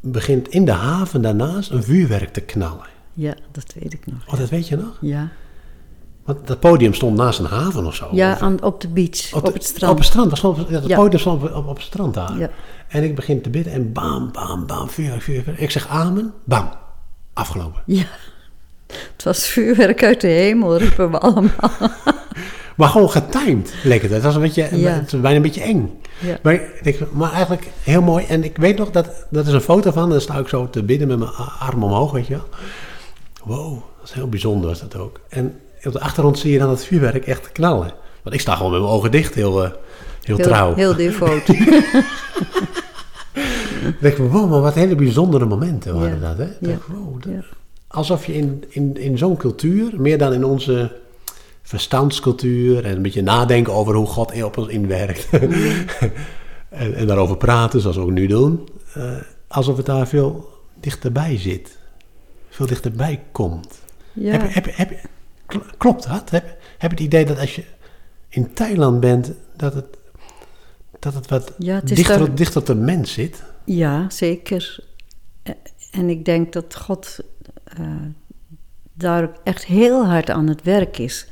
Speaker 1: begint in de haven daarnaast een vuurwerk te knallen.
Speaker 2: Ja, dat weet ik nog.
Speaker 1: Oh, dat weet je nog?
Speaker 2: Ja,
Speaker 1: Want dat podium stond naast een haven of zo.
Speaker 2: Ja,
Speaker 1: Of-
Speaker 2: aan, op de beach, op,
Speaker 1: de-
Speaker 2: het strand.
Speaker 1: Op het strand. Dat stond, ja, het
Speaker 2: Ja.
Speaker 1: podium stond op, op, op het strand daar.
Speaker 2: Ja.
Speaker 1: En ik begin te bidden en bam, bam, bam, vuur, vuur, vuur. Ik zeg amen, bam. Afgelopen.
Speaker 2: Ja, het was vuurwerk uit de hemel, riepen we allemaal. [LAUGHS]
Speaker 1: Maar gewoon getimed leek het. Het was een beetje,
Speaker 2: Ja.
Speaker 1: het was bijna een beetje eng.
Speaker 2: Ja.
Speaker 1: Maar, maar eigenlijk heel mooi. En ik weet nog, dat, dat is een foto van. Dan sta ik zo te bidden met mijn arm omhoog, weet je wel. Wow, dat is heel bijzonder was dat ook. En op de achtergrond zie je dan het vuurwerk echt knallen. Want ik sta gewoon met mijn ogen dicht, heel, eh, heel, trouw.
Speaker 2: Heel devoot. [LAUGHS]
Speaker 1: Ik denk, wow, maar wat hele bijzondere momenten waren
Speaker 2: Ja.
Speaker 1: dat, hè?
Speaker 2: Ja.
Speaker 1: dacht, wow, dat-
Speaker 2: Ja.
Speaker 1: Alsof je in, in, in zo'n cultuur, meer dan in onze verstandscultuur... en een beetje nadenken over hoe God op ons inwerkt... [LAUGHS] en, en daarover praten, zoals we ook nu doen... eh, alsof het daar veel dichterbij zit. Veel dichterbij komt.
Speaker 2: Ja.
Speaker 1: Heb, heb, klopt dat? Heb, heb je het idee dat als je in Thailand bent... dat het, dat het wat
Speaker 2: Ja, het
Speaker 1: dichter,
Speaker 2: daar-
Speaker 1: dichter op de mens zit...
Speaker 2: Ja, zeker. Eh, En ik denk dat God eh, daar echt heel hard aan het werk is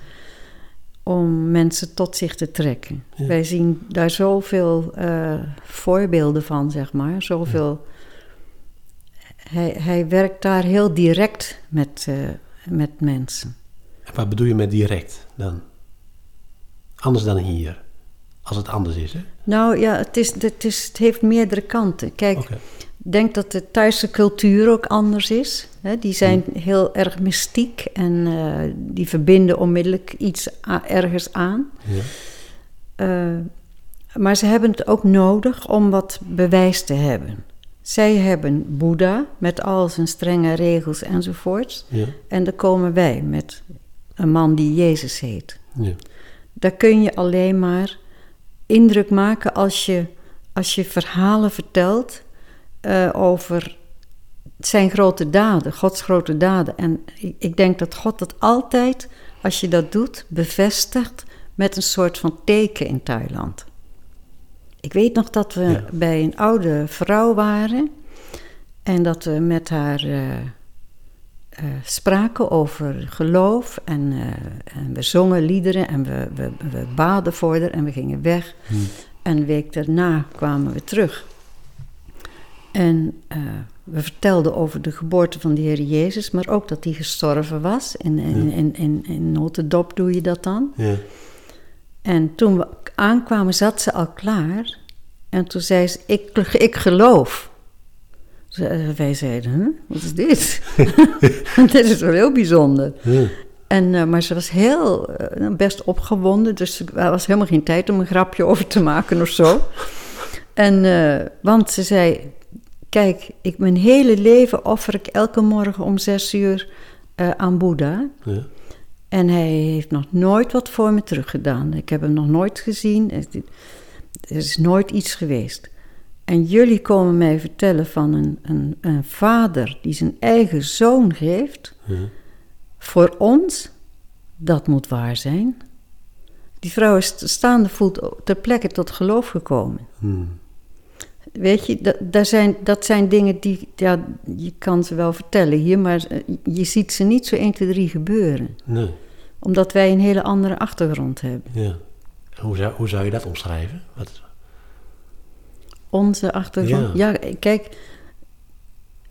Speaker 2: om mensen tot zich te trekken.
Speaker 1: Ja.
Speaker 2: Wij zien daar zoveel eh, voorbeelden van, zeg maar. Zoveel. Hij, hij werkt daar heel direct met, eh, met mensen.
Speaker 1: En wat bedoel je met direct dan? Anders dan hier. Als het anders is, hè?
Speaker 2: Nou ja, het, is, het, is, het heeft meerdere kanten. Kijk. Ik denk dat de Thaise cultuur ook anders is. Hè? Die zijn heel erg mystiek en eh, die verbinden onmiddellijk iets ergens aan.
Speaker 1: Ja.
Speaker 2: Eh, maar ze hebben het ook nodig om wat bewijs te hebben. Zij hebben Boeddha met al zijn strenge regels enzovoorts.
Speaker 1: Ja.
Speaker 2: En dan komen wij met een man die Jezus heet.
Speaker 1: Ja.
Speaker 2: Daar kun je alleen maar indruk maken als je, als je verhalen vertelt eh, over zijn grote daden, Gods grote daden. En ik, ik denk dat God dat altijd, als je dat doet, bevestigt met een soort van teken in Thailand. Ik weet nog dat we
Speaker 1: Ja.
Speaker 2: bij een oude vrouw waren en dat we met haar eh, eh, spraken over geloof en, eh, en we zongen liederen en we, we, we baden voor haar en we gingen weg. En een week daarna kwamen we terug. En we vertelden over de geboorte van de Heer Jezus, maar ook dat hij gestorven was. In, in, in, in, in notendop doe je dat dan.
Speaker 1: Ja.
Speaker 2: En toen we aankwamen, zat ze al klaar. En toen zei ze, ik, ik geloof. Wij zeiden, huh? wat is dit? [LAUGHS] [LAUGHS] dit is wel heel bijzonder.
Speaker 1: Ja.
Speaker 2: En, eh, maar ze was heel, eh, best opgewonden, dus er was helemaal geen tijd om een grapje over te maken of zo. En, eh, want ze zei, kijk, ik, mijn hele leven offer ik elke morgen om zes uur aan Boeddha.
Speaker 1: Ja.
Speaker 2: En hij heeft nog nooit wat voor me teruggedaan. Ik heb hem nog nooit gezien. Er is nooit iets geweest. En jullie komen mij vertellen van een, een, een vader die zijn eigen zoon geeft. Voor ons, dat moet waar zijn. Die vrouw is staande voet ter plekke tot geloof gekomen.
Speaker 1: Hmm.
Speaker 2: Weet je, dat, daar zijn, dat zijn dingen die, ja, je kan ze wel vertellen hier, maar eh, je ziet ze niet zo 1, 2, 3 gebeuren.
Speaker 1: Nee.
Speaker 2: Omdat wij een hele andere achtergrond hebben.
Speaker 1: Ja. Hoe zou, hoe zou je dat omschrijven? Wat,
Speaker 2: Onze achtergrond. Ja. kijk,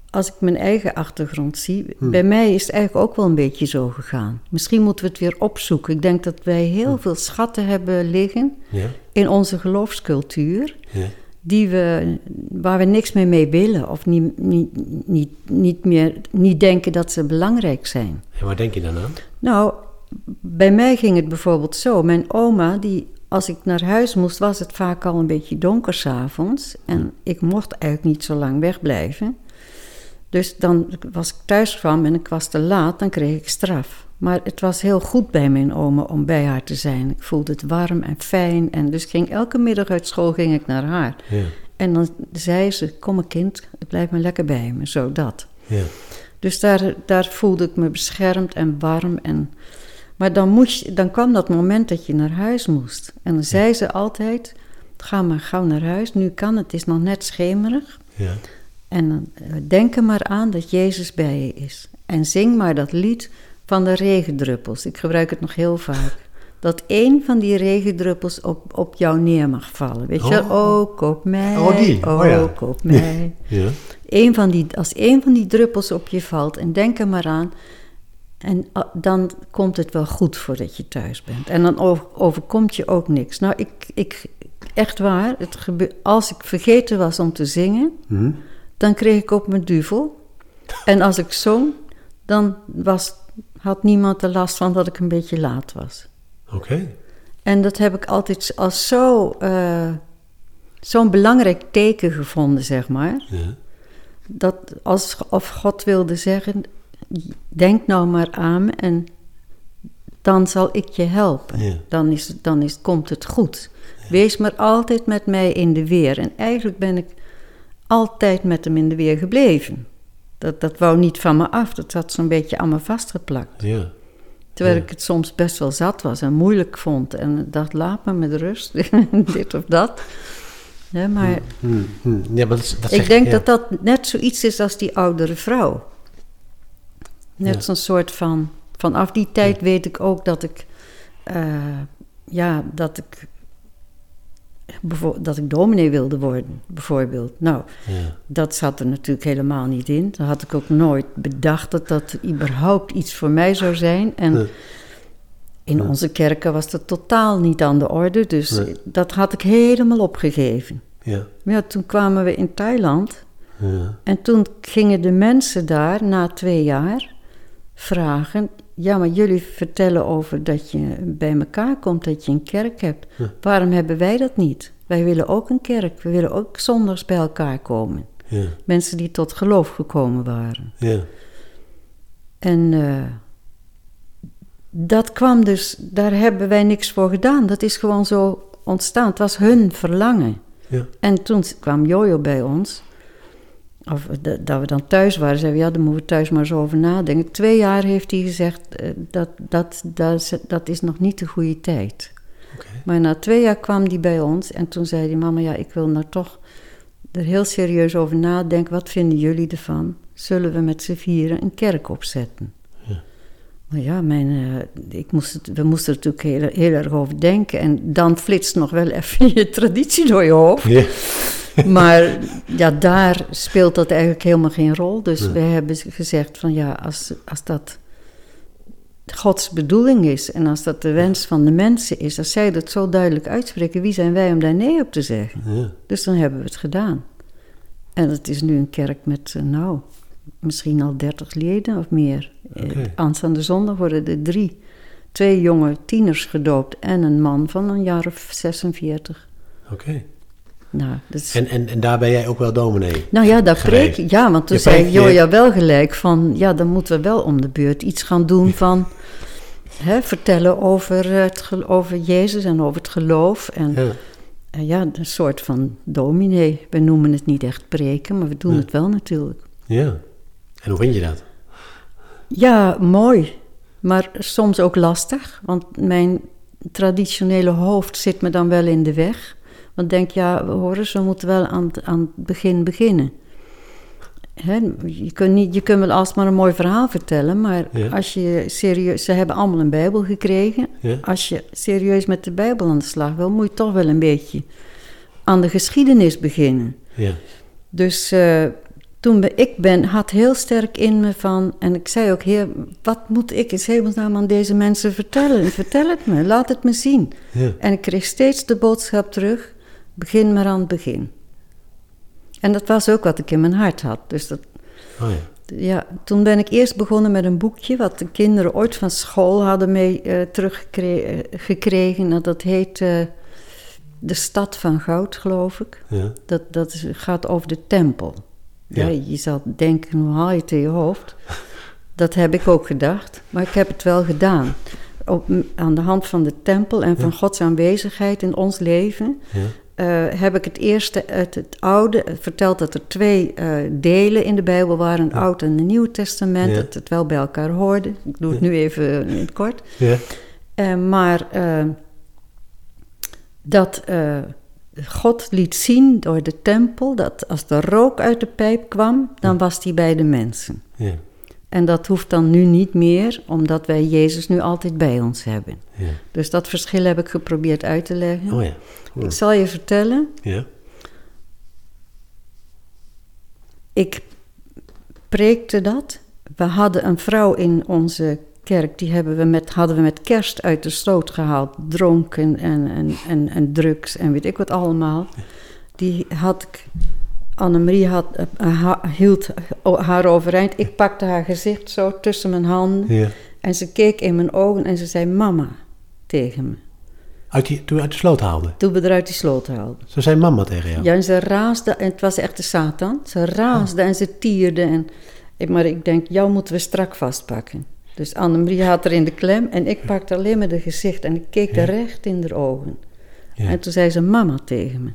Speaker 2: als ik mijn eigen achtergrond zie,
Speaker 1: Hmm.
Speaker 2: bij mij is het eigenlijk ook wel een beetje zo gegaan. Misschien moeten we het weer opzoeken. Ik denk dat wij heel veel schatten hebben liggen
Speaker 1: ja.
Speaker 2: in onze geloofscultuur,
Speaker 1: Ja.
Speaker 2: Die we, waar we niks meer mee willen of niet, niet, niet, niet meer niet denken dat ze belangrijk zijn.
Speaker 1: En waar denk je dan aan?
Speaker 2: Nou, bij mij ging het bijvoorbeeld zo. Mijn oma, die, als ik naar huis moest, was het vaak al een beetje donker s'avonds. En ik mocht eigenlijk niet zo lang wegblijven. Dus dan was ik thuis kwam en ik was te laat, dan kreeg ik straf. Maar het was heel goed bij mijn oma om bij haar te zijn. Ik voelde het warm en fijn. En dus ging elke middag uit school ging ik naar haar.
Speaker 1: Ja.
Speaker 2: En dan zei ze, kom mijn kind, blijf maar lekker bij me, zo dat.
Speaker 1: Ja.
Speaker 2: Dus daar, daar voelde ik me beschermd en warm. En, maar dan, moest je, dan kwam dat moment dat je naar huis moest. En dan zei ze altijd, ga maar gauw naar huis. Nu kan het, het is nog net schemerig.
Speaker 1: Ja.
Speaker 2: En dan, eh, denk er maar aan dat Jezus bij je is. En zing maar dat lied, van de regendruppels. Ik gebruik het nog heel vaak. Dat één van die regendruppels op, op jou neer mag vallen. Weet je?
Speaker 1: Oh.
Speaker 2: Ook op mij.
Speaker 1: Oh, die. Oh, ja.
Speaker 2: Ook op mij. [LAUGHS]
Speaker 1: Ja.
Speaker 2: Eén van die, als één van die druppels op je valt, en denk er maar aan, en ah, dan komt het wel goed voordat je thuis bent. En dan over- overkomt je ook niks. Nou, ik, ik echt waar, het gebe- als ik vergeten was om te zingen,
Speaker 1: Hm?
Speaker 2: dan kreeg ik op mijn duvel. En als ik zong, dan was, had niemand er last van dat ik een beetje laat was.
Speaker 1: Oké.
Speaker 2: En dat heb ik altijd als zo, eh, zo'n belangrijk teken gevonden, zeg maar.
Speaker 1: Ja.
Speaker 2: Dat als, of God wilde zeggen, denk nou maar aan me en dan zal ik je helpen.
Speaker 1: Ja.
Speaker 2: Dan, is, dan is, komt het goed. Wees maar altijd met mij in de weer. En eigenlijk ben ik altijd met hem in de weer gebleven. Dat, dat wou niet van me af, dat zat zo'n beetje aan me vastgeplakt.
Speaker 1: Ja.
Speaker 2: Terwijl
Speaker 1: Ja.
Speaker 2: ik het soms best wel zat was en moeilijk vond. En dacht, laat me met rust, [LAUGHS] dit of dat. Ja, maar
Speaker 1: Hm, hm. Ja, maar dat,
Speaker 2: ik denk
Speaker 1: ja.
Speaker 2: dat dat net zoiets is als die oudere vrouw. Net zo'n soort van... Vanaf die tijd weet ik ook dat ik... eh, ja, dat ik... Dat ik dominee wilde worden, bijvoorbeeld. Nou,
Speaker 1: Ja.
Speaker 2: dat zat er natuurlijk helemaal niet in. Dan had ik ook nooit bedacht dat dat überhaupt iets voor mij zou zijn. En
Speaker 1: Nee.
Speaker 2: in
Speaker 1: Nee.
Speaker 2: onze kerken was dat totaal niet aan de orde. Dus
Speaker 1: Nee.
Speaker 2: dat had ik helemaal opgegeven.
Speaker 1: Ja,
Speaker 2: toen kwamen we in Thailand.
Speaker 1: Ja.
Speaker 2: En toen gingen de mensen daar na twee jaar vragen: Ja, maar jullie vertellen over dat je bij elkaar komt, dat je een kerk hebt.
Speaker 1: Ja.
Speaker 2: Waarom hebben wij dat niet? Wij willen ook een kerk. We willen ook zondags bij elkaar komen.
Speaker 1: Ja.
Speaker 2: Mensen die tot geloof gekomen waren.
Speaker 1: Ja.
Speaker 2: En eh, dat kwam dus, daar hebben wij niks voor gedaan. Dat is gewoon zo ontstaan. Het was hun verlangen.
Speaker 1: Ja.
Speaker 2: En toen kwam Jojo bij ons. Of de- dat we dan thuis waren, zeiden we, ja, daar moeten we thuis maar eens over nadenken. Twee jaar heeft hij gezegd, eh, dat, dat, dat, is, dat is nog niet de goede tijd.
Speaker 1: Oké.
Speaker 2: Maar na twee jaar kwam hij bij ons en toen zei hij, mama, ja, ik wil nou toch er heel serieus over nadenken. Wat vinden jullie ervan? Zullen we met z'n vieren een kerk opzetten?
Speaker 1: Ja.
Speaker 2: Maar ja, mijn, eh, ik moest het, we moesten er natuurlijk heel, heel erg over denken. En dan flitst nog wel even [LAUGHS] je traditie door je hoofd.
Speaker 1: Ja.
Speaker 2: Maar ja, daar speelt dat eigenlijk helemaal geen rol. Dus
Speaker 1: Nee.
Speaker 2: we hebben gezegd van ja, als, als dat Gods bedoeling is en als dat de wens van de mensen is, als zij dat zo duidelijk uitspreken, wie zijn wij om daar nee op te zeggen?
Speaker 1: Ja.
Speaker 2: Dus dan hebben we het gedaan. En het is nu een kerk met, eh, nou, misschien al dertig leden of meer. Eh,
Speaker 1: Oké.
Speaker 2: Aanstaande zondag worden er drie. Twee jonge tieners gedoopt en een man van een jaar of 46.
Speaker 1: Oké.
Speaker 2: Nou, is
Speaker 1: En, en, en daar ben jij ook wel dominee?
Speaker 2: nou ja, daar preek Ja, want toen zei Joja wel gelijk van... Ja, dan moeten we wel om de beurt iets gaan doen van... [LAUGHS] Hè, vertellen over, het, over Jezus en over het geloof. En ja.
Speaker 1: Ja.
Speaker 2: ja, een soort van dominee. We noemen het niet echt preken, maar we doen het wel natuurlijk.
Speaker 1: Ja. En hoe vind je dat?
Speaker 2: Ja, mooi. Maar soms ook lastig. Want mijn traditionele hoofd zit me dan wel in de weg. Want denk, ja, hoor eens, we moeten wel aan, het- aan het begin beginnen. Hè, je, kunt niet, je kunt wel alsmaar een mooi verhaal vertellen, maar
Speaker 1: Ja.
Speaker 2: als je serieus... Ze hebben allemaal een Bijbel gekregen.
Speaker 1: Ja.
Speaker 2: Als je serieus met de Bijbel aan de slag wil, moet je toch wel een beetje aan de geschiedenis beginnen.
Speaker 1: Ja.
Speaker 2: Dus eh, toen ik ben, had heel sterk in me van, en ik zei ook, heer, wat moet ik in hemelsnaam aan deze mensen vertellen? Vertel het me, laat het me zien.
Speaker 1: Ja.
Speaker 2: En ik kreeg steeds de boodschap terug, begin maar aan het begin. En dat was ook wat ik in mijn hart had. Dus dat,
Speaker 1: Oh ja.
Speaker 2: ja, toen ben ik eerst begonnen met een boekje wat de kinderen ooit van school hadden mee eh, teruggekregen. Nou, dat heet eh, De Stad van Goud, geloof ik.
Speaker 1: Ja.
Speaker 2: Dat, dat is, gaat over de tempel.
Speaker 1: Ja.
Speaker 2: Ja. je zal denken, hoe haal je het in je hoofd? Dat heb ik ook gedacht, maar ik heb het wel gedaan. Op, aan de hand van de tempel en van
Speaker 1: Ja.
Speaker 2: Gods aanwezigheid in ons leven...
Speaker 1: Ja.
Speaker 2: Eh, heb ik het eerste uit het Oude verteld dat er twee eh, delen in de Bijbel waren:
Speaker 1: Ja.
Speaker 2: Oud en een Nieuw Testament,
Speaker 1: Ja.
Speaker 2: dat het wel bij elkaar hoorde. Ik doe het
Speaker 1: Ja.
Speaker 2: nu even in het kort.
Speaker 1: Ja.
Speaker 2: Eh, maar dat God liet zien door de tempel dat als de rook uit de pijp kwam, dan was die bij de mensen.
Speaker 1: Ja.
Speaker 2: En dat hoeft dan nu niet meer, omdat wij Jezus nu altijd bij ons hebben.
Speaker 1: Ja.
Speaker 2: Dus dat verschil heb ik geprobeerd uit te leggen.
Speaker 1: Oh ja.
Speaker 2: Ik zal je vertellen,
Speaker 1: Ja.
Speaker 2: ik preekte dat. We hadden een vrouw in onze kerk, die hebben we met, hadden we met kerst uit de sloot gehaald. Dronken en, en, en, en drugs en weet ik wat allemaal. Die had ik, Annemarie had, eh, ha- hield haar overeind. Ik pakte haar gezicht zo tussen mijn handen.
Speaker 1: ja.
Speaker 2: En ze keek in mijn ogen en ze zei mama tegen me.
Speaker 1: Uit die, toen we uit de sloot haalden.
Speaker 2: Toen we eruit die sloot haalden.
Speaker 1: Ze zei mama tegen jou.
Speaker 2: Ja, en ze raasde, en het was echt de Satan. Ze raasde en ze tierde. En, maar ik denk, jou moeten we strak vastpakken. Dus Annemarie had er in de klem en ik pakte alleen maar de gezicht en ik keek er recht in de ogen.
Speaker 1: Ja.
Speaker 2: En toen zei ze mama tegen me.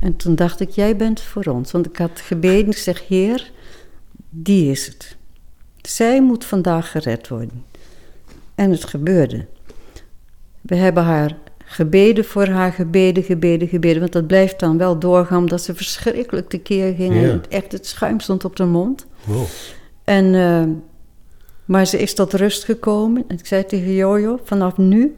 Speaker 2: En toen dacht ik, jij bent voor ons. Want ik had gebeden, ik zeg, Heer, die is het. Zij moet vandaag gered worden. En het gebeurde. We hebben haar gebeden voor haar, gebeden, gebeden, gebeden. Want dat blijft dan wel doorgaan, omdat ze verschrikkelijk tekeer ging.
Speaker 1: Ja.
Speaker 2: En echt het schuim stond op de mond.
Speaker 1: Wow.
Speaker 2: En, eh, maar ze is tot rust gekomen. En ik zei tegen Jojo, vanaf nu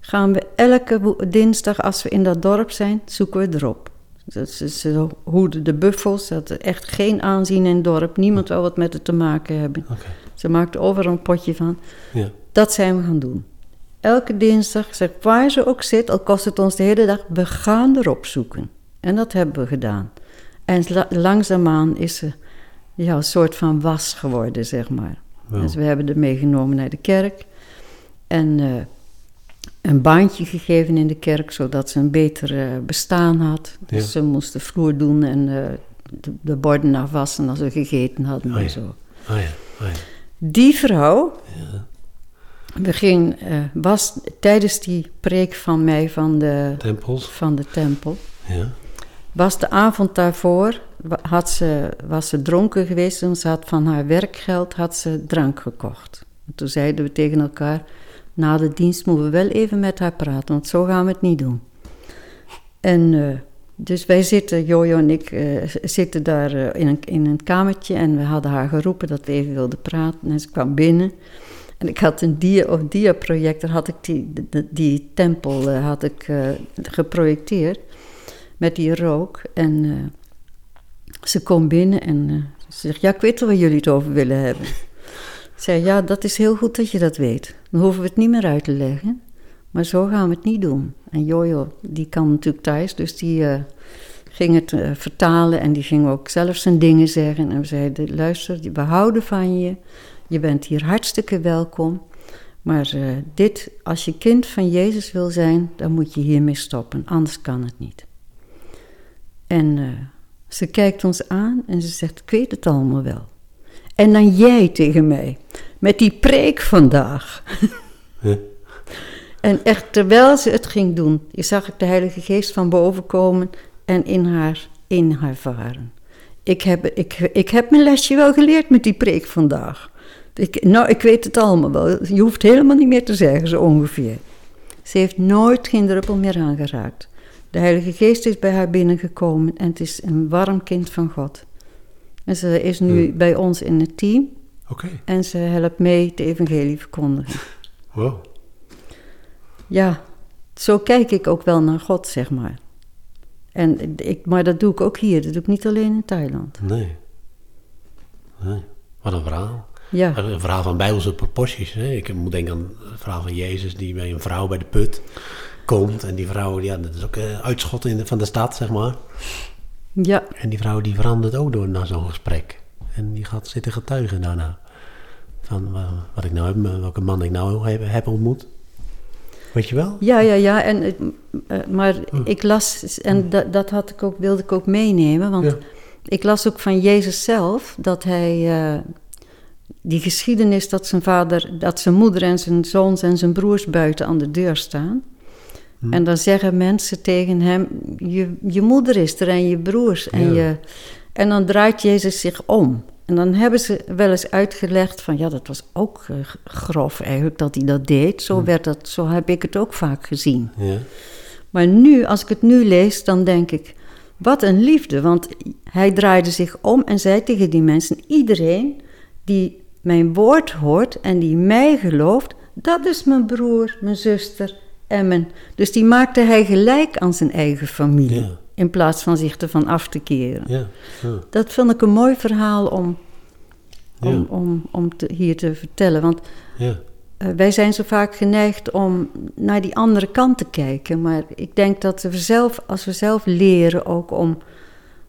Speaker 2: gaan we elke dinsdag als we in dat dorp zijn, zoeken we erop. Dus ze, ze hoeden de buffels, ze hadden echt geen aanzien in het dorp. Niemand wou wat met het te maken hebben. Ze maakte overal een potje van.
Speaker 1: Ja.
Speaker 2: Dat zijn we gaan doen. Elke dinsdag, zeg, waar ze ook zit, al kost het ons de hele dag, we gaan erop zoeken. En dat hebben we gedaan. En la- langzaamaan is ze ja, een soort van was geworden, zeg maar.
Speaker 1: Wow.
Speaker 2: Dus we hebben haar meegenomen naar de kerk. En eh, een baantje gegeven in de kerk, zodat ze een beter eh, bestaan had. Dus
Speaker 1: Ja.
Speaker 2: ze moest de vloer doen en eh, de, de borden afwassen als we gegeten hadden
Speaker 1: Oh ja.
Speaker 2: en zo.
Speaker 1: Oh ja. Oh ja.
Speaker 2: Die vrouw begin, eh, was tijdens die preek van mij van de,
Speaker 1: Tempels.
Speaker 2: van de tempel,
Speaker 1: Ja.
Speaker 2: was de avond daarvoor, had ze, was ze dronken geweest en ze had van haar werkgeld had ze drank gekocht. En toen zeiden we tegen elkaar, na de dienst moeten we wel even met haar praten, want zo gaan we het niet doen. En eh, dus wij zitten, Jojo en ik, eh, zitten daar eh, in, een, in een kamertje en we hadden haar geroepen dat we even wilden praten. En ze kwam binnen en ik had een dia, of dia-projector, had ik die, die, tempel had ik, geprojecteerd met die rook. En ze komt binnen en ze zegt, ja, ik weet wel waar jullie het over willen hebben. Zei, ja, dat is heel goed dat je dat weet. Dan hoeven we het niet meer uit te leggen. Maar zo gaan we het niet doen. En Jojo, die kan natuurlijk thuis, dus die eh, ging het eh, vertalen en die ging ook zelf zijn dingen zeggen. En we zeiden, luister, we houden van je. Je bent hier hartstikke welkom. Maar eh, dit, als je kind van Jezus wil zijn, dan moet je hiermee stoppen. Anders kan het niet. En ze kijkt ons aan en ze zegt, ik weet het allemaal wel. En dan jij tegen mij, met die preek vandaag.
Speaker 1: Ja.
Speaker 2: En echt, terwijl ze het ging doen, zag ik de Heilige Geest van boven komen en in haar, in haar varen. Ik heb, ik, ik heb mijn lesje wel geleerd met die preek vandaag. Ik, nou, ik weet het allemaal wel. Je hoeft helemaal niet meer te zeggen, zo ongeveer. Ze heeft nooit geen druppel meer aangeraakt. De Heilige Geest is bij haar binnengekomen en het is een warm kind van God. En ze is nu
Speaker 1: Hmm.
Speaker 2: bij ons in het team
Speaker 1: Oké.
Speaker 2: en ze helpt mee de evangelie verkondigen. [LAUGHS]
Speaker 1: Wow.
Speaker 2: Ja, zo kijk ik ook wel naar God, zeg maar. En ik, maar dat doe ik ook hier, dat doe ik niet alleen in Thailand.
Speaker 1: Nee. Nee. Wat een verhaal.
Speaker 2: Ja,
Speaker 1: Een verhaal van bijbelse proporties. Hè? Ik moet denken aan het verhaal van Jezus die bij een vrouw bij de put komt. En die vrouw, ja, dat is ook een uitschot in de, van de stad, zeg maar.
Speaker 2: Ja,
Speaker 1: En die vrouw die verandert ook door na zo'n gesprek. En die gaat zitten getuigen daarna. Van wa- wat ik nou heb, welke man ik nou heb, heb ontmoet. Weet je wel?
Speaker 2: ja, ja, ja. En, eh, maar ik las, en dat, dat had ik ook, wilde ik ook meenemen, want
Speaker 1: Ja.
Speaker 2: ik las ook van Jezus zelf dat hij eh, die geschiedenis dat zijn vader, dat zijn moeder en zijn zoons en zijn broers buiten aan de deur staan. En dan zeggen mensen tegen hem: je, je moeder is er en je broers. En, je, en dan draait Jezus zich om. En dan hebben ze wel eens uitgelegd van ja, dat was ook eh, grof eigenlijk dat hij dat deed. Zo, werd dat, zo heb ik het ook vaak gezien.
Speaker 1: Ja.
Speaker 2: Maar nu, als ik het nu lees, dan denk ik, wat een liefde. Want hij draaide zich om en zei tegen die mensen, iedereen die mijn woord hoort en die mij gelooft, dat is mijn broer, mijn zuster Dus die maakte hij gelijk aan zijn eigen familie.
Speaker 1: Ja.
Speaker 2: In plaats van zich ervan af te keren.
Speaker 1: Ja, ja,
Speaker 2: Dat vind ik een mooi verhaal om, om, om, om te, hier te vertellen. Want
Speaker 1: ja.
Speaker 2: eh, wij zijn zo vaak geneigd om naar die andere kant te kijken. Maar ik denk dat we zelf, als we zelf leren ook om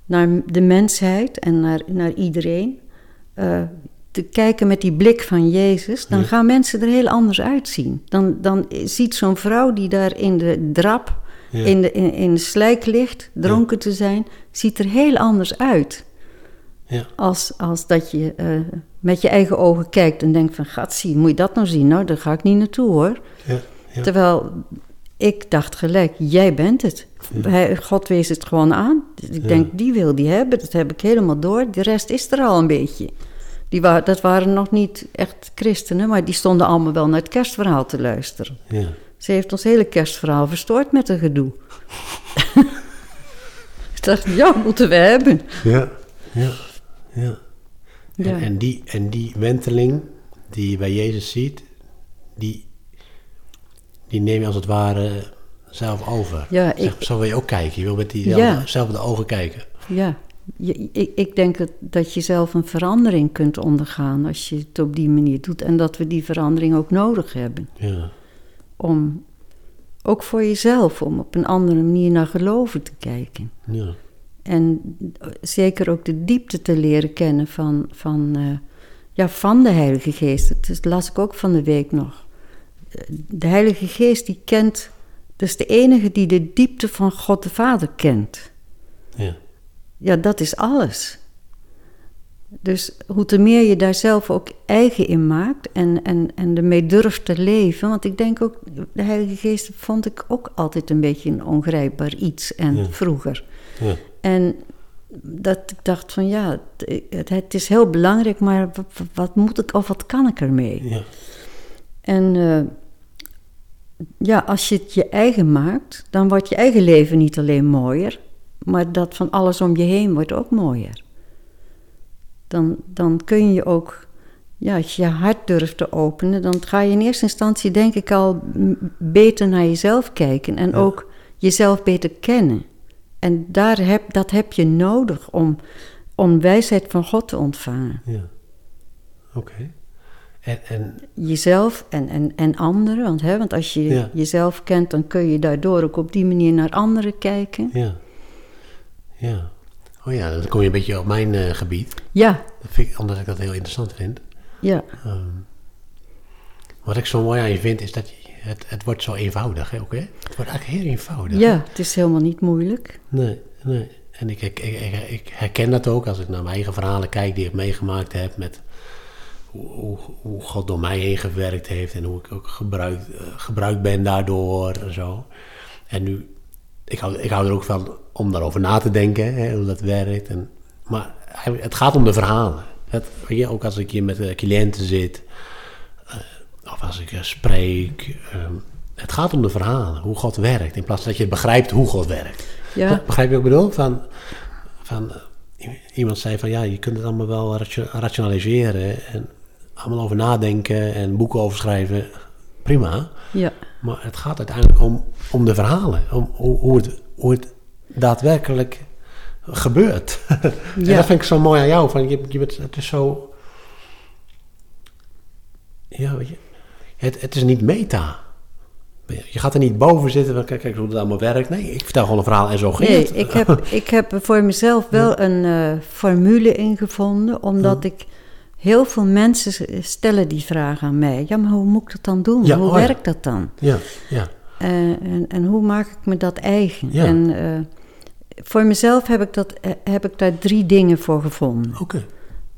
Speaker 2: naar de mensheid en naar, naar iedereen eh, te kijken met die blik van Jezus, dan
Speaker 1: Ja.
Speaker 2: gaan mensen er heel anders uitzien. Dan, dan ziet zo'n vrouw die daar in de drap,
Speaker 1: Ja.
Speaker 2: in, de, in, in de slijk ligt, dronken te zijn, ziet er heel anders uit.
Speaker 1: Ja.
Speaker 2: Als, als dat je eh, met je eigen ogen kijkt en denkt van... Gat, zie, moet je dat nou zien? Nou, daar ga ik niet naartoe, hoor. Terwijl ik dacht gelijk, jij bent het. God wees het gewoon aan. Ik
Speaker 1: Ja.
Speaker 2: denk, die wil die hebben. Dat heb ik helemaal door. De rest is er al een beetje. Die wa dat waren nog niet echt christenen... maar die stonden allemaal wel naar het kerstverhaal te luisteren.
Speaker 1: Ja.
Speaker 2: Ze heeft ons hele kerstverhaal verstoord met een gedoe. [LAUGHS] ik dacht, ja, moeten we hebben.
Speaker 1: Ja. Ja. ja.
Speaker 2: Ja.
Speaker 1: En, die, en die wenteling die je bij Jezus ziet, die, die neem je als het ware zelf over.
Speaker 2: Ja,
Speaker 1: Zeg,
Speaker 2: ik-
Speaker 1: zo wil je ook kijken. Je wil met
Speaker 2: Ja.
Speaker 1: diezelfde ogen kijken.
Speaker 2: Ja, je, ik, ik denk dat, dat je zelf een verandering kunt ondergaan als je het op die manier doet. En dat we die verandering ook nodig hebben.
Speaker 1: Ja.
Speaker 2: Om, ook voor jezelf, om op een andere manier naar geloven te kijken.
Speaker 1: Ja.
Speaker 2: En zeker ook de diepte te leren kennen van, van, eh, ja, van de Heilige Geest. Dat las ik ook van de week nog. Eh, De Heilige Geest die kent, dat is de enige die de diepte van God de Vader kent.
Speaker 1: Ja.
Speaker 2: Ja, dat is alles. Dus hoe te meer je daar zelf ook eigen in maakt en, en, en ermee durft te leven. Want ik denk ook, de Heilige Geest vond ik ook altijd een beetje een ongrijpbaar iets en
Speaker 1: Ja.
Speaker 2: vroeger.
Speaker 1: Ja.
Speaker 2: En dat ik dacht van ja, het, het- is heel belangrijk, maar wat, wat moet ik of wat kan ik ermee?
Speaker 1: Ja.
Speaker 2: En eh, ja, als je het je eigen maakt, dan wordt je eigen leven niet alleen mooier, maar dat van alles om je heen wordt ook mooier. Dan, dan kun je ook, ja, als je je hart durft te openen, dan ga je in eerste instantie denk ik al beter naar jezelf kijken en
Speaker 1: Ja.
Speaker 2: ook jezelf beter kennen. En daar heb, dat heb je nodig om, om wijsheid van God te ontvangen.
Speaker 1: ja. Oké. En, en
Speaker 2: jezelf en, en, en anderen. Want, hè, want als je
Speaker 1: Ja.
Speaker 2: jezelf kent, dan kun je daardoor ook op die manier naar anderen kijken.
Speaker 1: ja. Ja. Oh ja, dan kom je een beetje op mijn eh, gebied.
Speaker 2: Ja,
Speaker 1: Dat vind ik, omdat ik dat heel interessant vind.
Speaker 2: ja,
Speaker 1: Ehm, wat ik zo mooi aan je vind, is dat je, het, het wordt zo eenvoudig. Hè, ook, hè? Het wordt eigenlijk heel eenvoudig.
Speaker 2: ja, het is helemaal niet moeilijk.
Speaker 1: Nee, nee. En ik, ik, ik, herken dat ook als ik naar mijn eigen verhalen kijk die ik meegemaakt heb met hoe, hoe, hoe God door mij heen gewerkt heeft en hoe ik ook gebruikt, eh, gebruikt ben daardoor en zo. En nu, ik hou, ik hou er ook van om daarover na te denken, hè, hoe dat werkt. En, maar het gaat om de verhalen. Het, weet je, ook als ik hier met eh, cliënten zit, eh, of als ik eh, spreek. ehm, het gaat om de verhalen, hoe God werkt, in plaats van dat je begrijpt hoe God werkt.
Speaker 2: Ja,
Speaker 1: Begrijp je wat ik bedoel? Van, van, iemand zei van ja, je kunt het allemaal wel ratio- rationaliseren en allemaal over nadenken en boeken over schrijven. Prima.
Speaker 2: ja,
Speaker 1: Maar het gaat uiteindelijk om, om de verhalen. Om hoe, hoe, het, hoe het daadwerkelijk gebeurt. [LAUGHS] en
Speaker 2: Ja.
Speaker 1: dat vind ik zo mooi aan jou. Van, je, je bent, het is zo... Ja, weet je. Het, het is niet meta. Je gaat er niet boven zitten van kijk, kijk hoe het allemaal werkt. Nee, ik vertel gewoon een verhaal en zo ging
Speaker 2: nee,
Speaker 1: het.
Speaker 2: ik heb, ik heb voor mezelf [LAUGHS] wel een eh, formule ingevonden, omdat ik heel veel mensen stellen die vraag aan mij. Ja, maar hoe moet ik dat dan doen?
Speaker 1: Ja,
Speaker 2: hoe
Speaker 1: oh
Speaker 2: werkt dat dan?
Speaker 1: Ja, ja.
Speaker 2: Eh, en, en hoe maak ik me dat eigen?
Speaker 1: Ja.
Speaker 2: En eh, voor mezelf heb ik, dat, eh, heb ik daar drie dingen voor gevonden.
Speaker 1: Oké.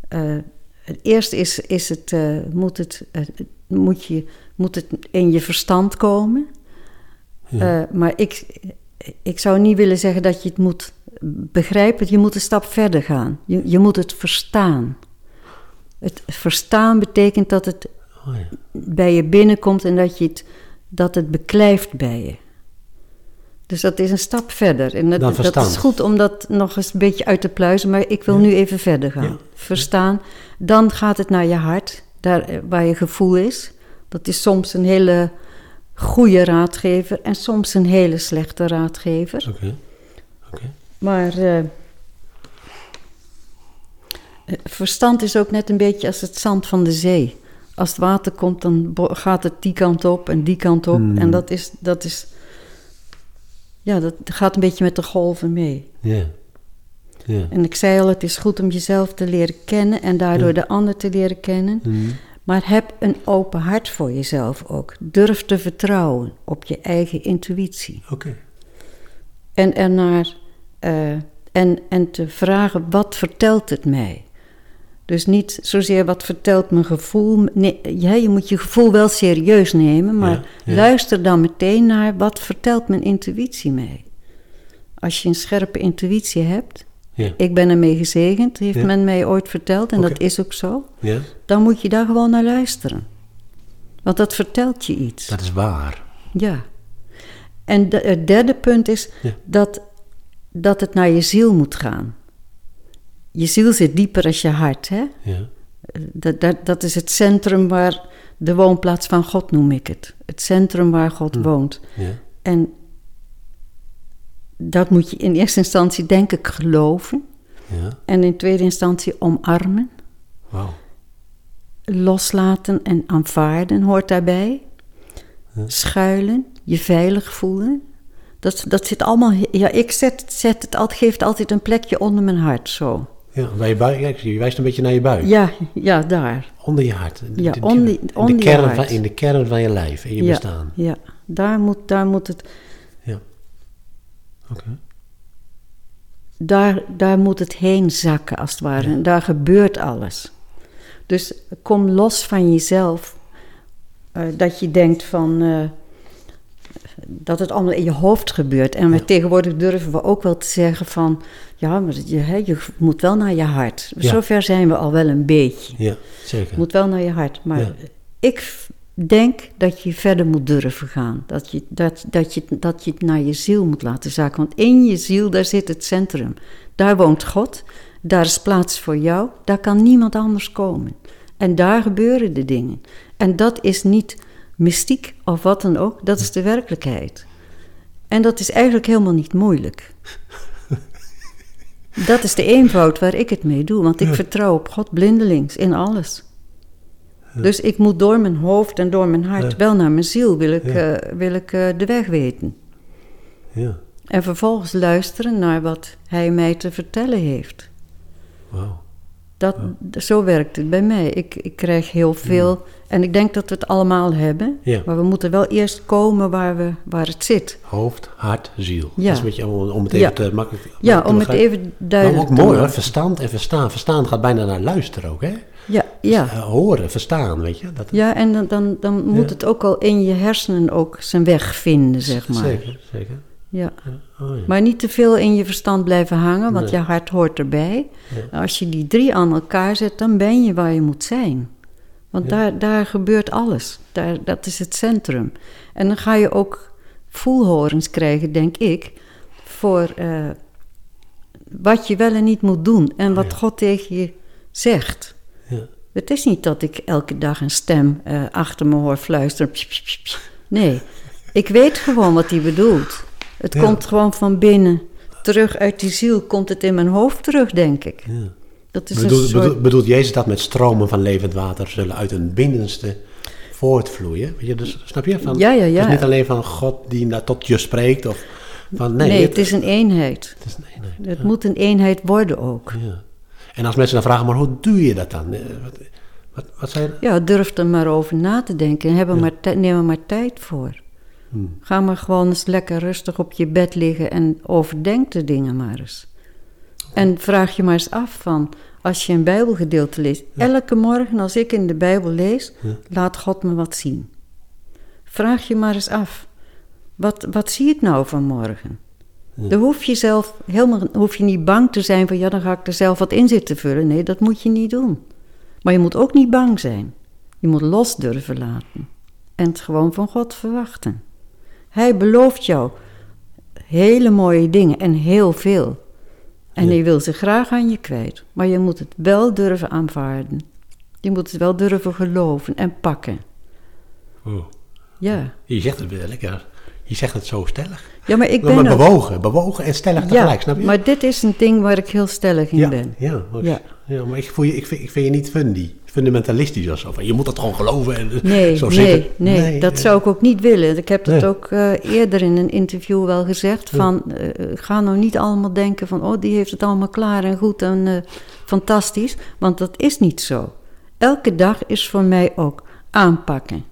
Speaker 2: Eh, het eerste is, is het, moet, het, moet, je, moet het in je verstand komen.
Speaker 1: Ja.
Speaker 2: Maar ik, ik zou niet willen zeggen dat je het moet begrijpen. Je moet een stap verder gaan. Je, je moet het verstaan. Het verstaan betekent dat het
Speaker 1: Oh, ja.
Speaker 2: bij je binnenkomt en dat, je het, dat het beklijft bij je. Dus dat is een stap verder. En dat, dat is goed om dat nog eens een beetje uit te pluizen, maar ik wil
Speaker 1: Ja.
Speaker 2: nu even verder gaan.
Speaker 1: Ja.
Speaker 2: Verstaan. Dan gaat het naar je hart. daar eh, waar je gevoel is. Dat is soms een hele goede raadgever en soms een hele slechte raadgever.
Speaker 1: Oké. Oké.
Speaker 2: Maar eh, verstand is ook net een beetje als het zand van de zee. Als het water komt, dan gaat het die kant op en die kant op.
Speaker 1: Hmm.
Speaker 2: En dat is, dat is. Ja, dat gaat een beetje met de golven mee.
Speaker 1: Ja.
Speaker 2: En ik zei al, het is goed om jezelf te leren kennen en daardoor de ander te leren kennen.
Speaker 1: Mhm.
Speaker 2: Maar heb een open hart voor jezelf ook. Durf te vertrouwen op je eigen intuïtie.
Speaker 1: Oké.
Speaker 2: En, ernaar, eh, en, en te vragen, wat vertelt het mij? Dus niet zozeer wat vertelt mijn gevoel. Nee, ja, je moet je gevoel wel serieus nemen, maar
Speaker 1: Ja, ja.
Speaker 2: luister dan meteen naar wat vertelt mijn intuïtie mij. Als je een scherpe intuïtie hebt,
Speaker 1: Ja.
Speaker 2: ik ben ermee gezegend, heeft men mij ooit verteld en dat is ook zo,
Speaker 1: Ja.
Speaker 2: dan moet je daar gewoon naar luisteren. Want dat vertelt je iets.
Speaker 1: Dat is waar.
Speaker 2: Ja. En de- het derde punt is dat, dat het naar je ziel moet gaan. Je ziel zit dieper als je hart. Hè?
Speaker 1: Ja.
Speaker 2: Dat, dat, dat is het centrum waar de woonplaats van God noem ik het. Het centrum waar God woont.
Speaker 1: Ja.
Speaker 2: En dat moet je in eerste instantie denk ik geloven.
Speaker 1: Ja.
Speaker 2: En in tweede instantie omarmen. Loslaten en aanvaarden hoort daarbij.
Speaker 1: Ja.
Speaker 2: Schuilen, je veilig voelen. Dat, dat zit allemaal. Ja, ik zet, zet het altijd, geef het altijd een plekje onder mijn hart. Zo.
Speaker 1: Ja, bij je buik. Je wijst een beetje naar je buik.
Speaker 2: Ja, ja, daar.
Speaker 1: Onder je hart.
Speaker 2: Ja,
Speaker 1: De- de-
Speaker 2: onder-
Speaker 1: in de
Speaker 2: onder je
Speaker 1: kern
Speaker 2: hart.
Speaker 1: Van, in de kern van je lijf, in je
Speaker 2: ja,
Speaker 1: bestaan.
Speaker 2: Ja, daar moet, daar moet het.
Speaker 1: Ja. Oké.
Speaker 2: Daar, daar moet het heen zakken, als het ware. En daar gebeurt alles. Dus kom los van jezelf. eh, dat je denkt van. eh, dat het allemaal in je hoofd gebeurt. En we
Speaker 1: Ja.
Speaker 2: tegenwoordig durven we ook wel te zeggen van. Ja, maar je, hè, je moet wel naar je hart.
Speaker 1: Ja.
Speaker 2: Zover zijn we al wel een beetje.
Speaker 1: Ja, zeker.
Speaker 2: moet wel naar je hart. Maar
Speaker 1: Ja.
Speaker 2: ik denk dat je verder moet durven gaan. Dat je, dat, dat, je, dat je het naar je ziel moet laten zakken. Want in je ziel, daar zit het centrum. Daar woont God. Daar is plaats voor jou. Daar kan niemand anders komen. En daar gebeuren de dingen. En dat is niet mystiek of wat dan ook. Dat is de werkelijkheid. En dat is eigenlijk helemaal niet moeilijk. [LAUGHS] Dat is de eenvoud waar ik het mee doe. Want ik vertrouw op God blindelings in alles. Dus ik moet door mijn hoofd en door mijn hart
Speaker 1: Ja.
Speaker 2: wel naar mijn ziel, wil ik, eh, wil ik eh, de weg weten.
Speaker 1: Ja,
Speaker 2: En vervolgens luisteren naar wat hij mij te vertellen heeft.
Speaker 1: wauw.
Speaker 2: Dat, Zo werkt het bij mij. Ik, ik krijg heel veel. En ik denk dat we het allemaal hebben.
Speaker 1: Ja.
Speaker 2: Maar we moeten wel eerst komen waar, we, waar het zit.
Speaker 1: Hoofd, hart, ziel.
Speaker 2: Ja.
Speaker 1: Dat is om, het even te makkelijk
Speaker 2: Ja, om het even
Speaker 1: Maar
Speaker 2: duidelijk
Speaker 1: ook
Speaker 2: te
Speaker 1: mooi hoor,
Speaker 2: maken.
Speaker 1: verstand en verstaan. Verstaan gaat bijna naar luisteren ook, hè?
Speaker 2: Ja, ja.
Speaker 1: Eh, horen, verstaan, weet je? Dat,
Speaker 2: ja en dan, dan, dan moet het ook al in je hersenen ook zijn weg vinden, zeg maar.
Speaker 1: Zeker, zeker.
Speaker 2: Ja.
Speaker 1: Oh, ja.
Speaker 2: Maar niet te veel in je verstand blijven hangen, want
Speaker 1: Nee.
Speaker 2: je hart hoort erbij.
Speaker 1: Ja.
Speaker 2: Als je die drie aan elkaar zet, dan ben je waar je moet zijn. Want
Speaker 1: Ja.
Speaker 2: daar, daar gebeurt alles. Daar, dat is het centrum. En dan ga je ook voelhorens krijgen, denk ik, voor eh, wat je wel en niet moet doen. En wat. God tegen je zegt. Het is niet dat ik elke dag een stem eh, achter me hoor fluisteren. Nee, ik weet gewoon wat hij bedoelt. Het
Speaker 1: Ja.
Speaker 2: komt gewoon van binnen. Terug uit die ziel komt het in mijn hoofd terug, denk ik.
Speaker 1: Ja.
Speaker 2: Dat is
Speaker 1: Bedoelt,
Speaker 2: een soort...
Speaker 1: bedoelt, bedoelt Jezus dat met stromen van levend water zullen uit hun binnenste voortvloeien? Weet je, dus, snap je? Van,
Speaker 2: Ja, ja, ja.
Speaker 1: Het is niet alleen van God die naar, tot je spreekt. Of van, nee,
Speaker 2: nee, het is een eenheid.
Speaker 1: het is een eenheid.
Speaker 2: Het moet een eenheid worden ook.
Speaker 1: Ja. En als mensen dan vragen, maar hoe doe je dat dan? Eh, Wat, wat?
Speaker 2: Ja, durf er maar over na te denken. En heb
Speaker 1: Ja.
Speaker 2: maar neem er maar tijd voor.
Speaker 1: Hmm.
Speaker 2: Ga maar gewoon eens lekker rustig op je bed liggen en overdenk de dingen maar eens. En vraag je maar eens af van, als je een Bijbelgedeelte leest, elke morgen als ik in de Bijbel lees,
Speaker 1: Ja.
Speaker 2: laat God me wat zien. Vraag je maar eens af, wat, wat zie ik nou vanmorgen?
Speaker 1: Ja.
Speaker 2: Dan hoef je zelf helemaal hoef je niet bang te zijn van, ja, dan ga ik er zelf wat in zitten vullen. Nee, dat moet je niet doen. Maar je moet ook niet bang zijn. Je moet los durven laten. En het gewoon van God verwachten. Hij belooft jou hele mooie dingen en heel veel. En
Speaker 1: Ja.
Speaker 2: hij wil ze graag aan je kwijt. Maar je moet het wel durven aanvaarden. Je moet het wel durven geloven en pakken.
Speaker 1: Oh.
Speaker 2: Ja.
Speaker 1: Je zegt het weer lekker. Je zegt het zo stellig.
Speaker 2: Ja, maar ik
Speaker 1: Maar
Speaker 2: ben ook-
Speaker 1: bewogen, bewogen en stellig tegelijk,
Speaker 2: ja,
Speaker 1: snap je?
Speaker 2: maar dit is een ding waar ik heel stellig in
Speaker 1: ja,
Speaker 2: ben.
Speaker 1: Ja, maar,
Speaker 2: Ja.
Speaker 1: Ja. maar ik, voel je, ik, vind, ik vind je niet fundy, fundamentalistisch of zo. Van, je moet dat gewoon geloven. En,
Speaker 2: Nee,
Speaker 1: zo
Speaker 2: nee,
Speaker 1: zitten.
Speaker 2: nee, dat
Speaker 1: eh,
Speaker 2: zou ik ook niet willen. Ik heb dat
Speaker 1: Nee.
Speaker 2: ook eh, eerder in een interview wel gezegd. Van, eh, ga nou niet allemaal denken van... oh, die heeft het allemaal klaar en goed en eh, fantastisch. Want dat is niet zo. Elke dag is voor mij ook aanpakken.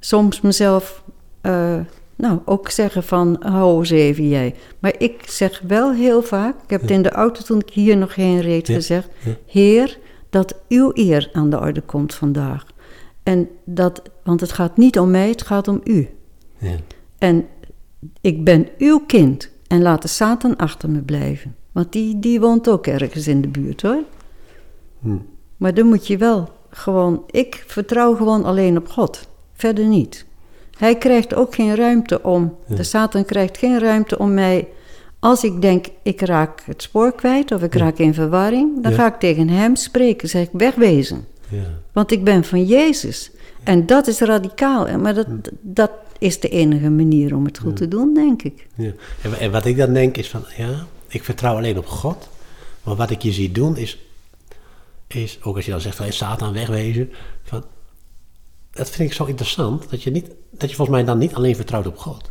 Speaker 2: Soms mezelf... nou, ook zeggen van, hou eens even jij. Maar ik zeg wel heel vaak... ik heb het in de auto toen ik hier nog heen reed
Speaker 1: Ja.
Speaker 2: gezegd... Heer, dat uw eer aan de orde komt vandaag. En dat, want het gaat niet om mij, het gaat om u.
Speaker 1: Ja.
Speaker 2: En ik ben uw kind en laat de Satan achter me blijven. Want die, die woont ook ergens in de buurt hoor.
Speaker 1: Hm.
Speaker 2: Maar dan moet je wel gewoon, ik vertrouw gewoon alleen op God. Verder niet. Hij krijgt ook geen ruimte om, de Satan krijgt geen ruimte om mij, als ik denk ik raak het spoor kwijt of ik raak in verwarring, dan
Speaker 1: Ja.
Speaker 2: ga ik tegen hem spreken, zeg ik wegwezen.
Speaker 1: Ja.
Speaker 2: Want ik ben van Jezus. En dat is radicaal. Maar dat, dat is de enige manier om het goed te doen, denk ik.
Speaker 1: Ja. En, wa- en wat ik dan denk is van, ja, ik vertrouw alleen op God. Maar wat ik je zie doen is, is ook als je dan zegt van, Satan wegwezen. Van, dat vind ik zo interessant, dat je, niet, dat je volgens mij dan niet alleen vertrouwt op God.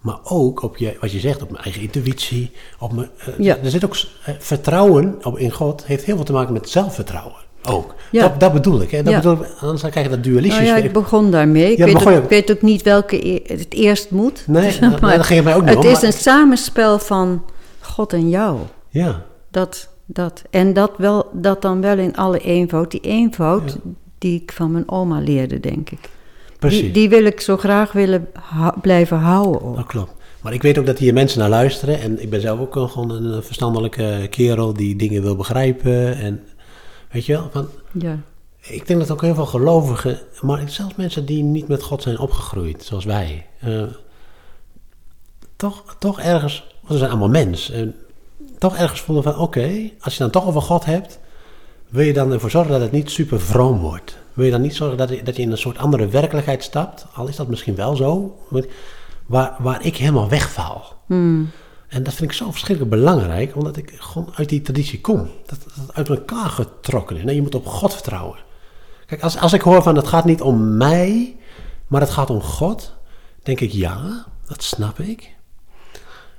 Speaker 1: Maar ook op je, wat je zegt, op mijn eigen intuïtie. Op mijn, eh,
Speaker 2: Ja.
Speaker 1: Er zit ook eh, vertrouwen op, in God, heeft heel veel te maken met zelfvertrouwen. Ook.
Speaker 2: Ja.
Speaker 1: Dat, dat bedoel ik. Hè? Dat
Speaker 2: Ja.
Speaker 1: bedoel ik. Anders dan krijg je dat dualistisch.
Speaker 2: Nou ja, ik begon daarmee. Ik,
Speaker 1: Ja,
Speaker 2: weet,
Speaker 1: begon
Speaker 2: ook, ik weet ook niet welke e- het eerst moet.
Speaker 1: Nee, [LAUGHS] nou, dat ging het mij ook niet
Speaker 2: Het
Speaker 1: om,
Speaker 2: is
Speaker 1: maar-
Speaker 2: een samenspel van God en jou.
Speaker 1: Ja.
Speaker 2: Dat, dat. En dat, wel, dat dan wel in alle eenvoud. Die eenvoud die ik van mijn oma leerde, denk ik.
Speaker 1: Precies.
Speaker 2: Die, die wil ik zo graag willen ha- blijven houden ook.
Speaker 1: Dat klopt. Maar ik weet ook dat hier mensen naar luisteren. En ik ben zelf ook een- gewoon een verstandelijke kerel die dingen wil begrijpen. En weet je wel, van,
Speaker 2: Ja.
Speaker 1: ik denk dat ook heel veel gelovigen, maar zelfs mensen die niet met God zijn opgegroeid, zoals wij, eh, toch, toch ergens, want we zijn allemaal mens, en toch ergens voelen van, oké, als je dan toch over God hebt, wil je dan ervoor zorgen dat het niet super vroom wordt? Wil je dan niet zorgen dat je, dat je in een soort andere werkelijkheid stapt, al is dat misschien wel zo, waar, waar ik helemaal wegval?
Speaker 2: Hmm.
Speaker 1: En dat vind ik zo verschrikkelijk belangrijk, omdat ik gewoon uit die traditie kom. Dat dat het uit elkaar getrokken is. Nee, je moet op God vertrouwen. Kijk, als, als ik hoor van het gaat niet om mij, maar het gaat om God, denk ik ja, dat snap ik.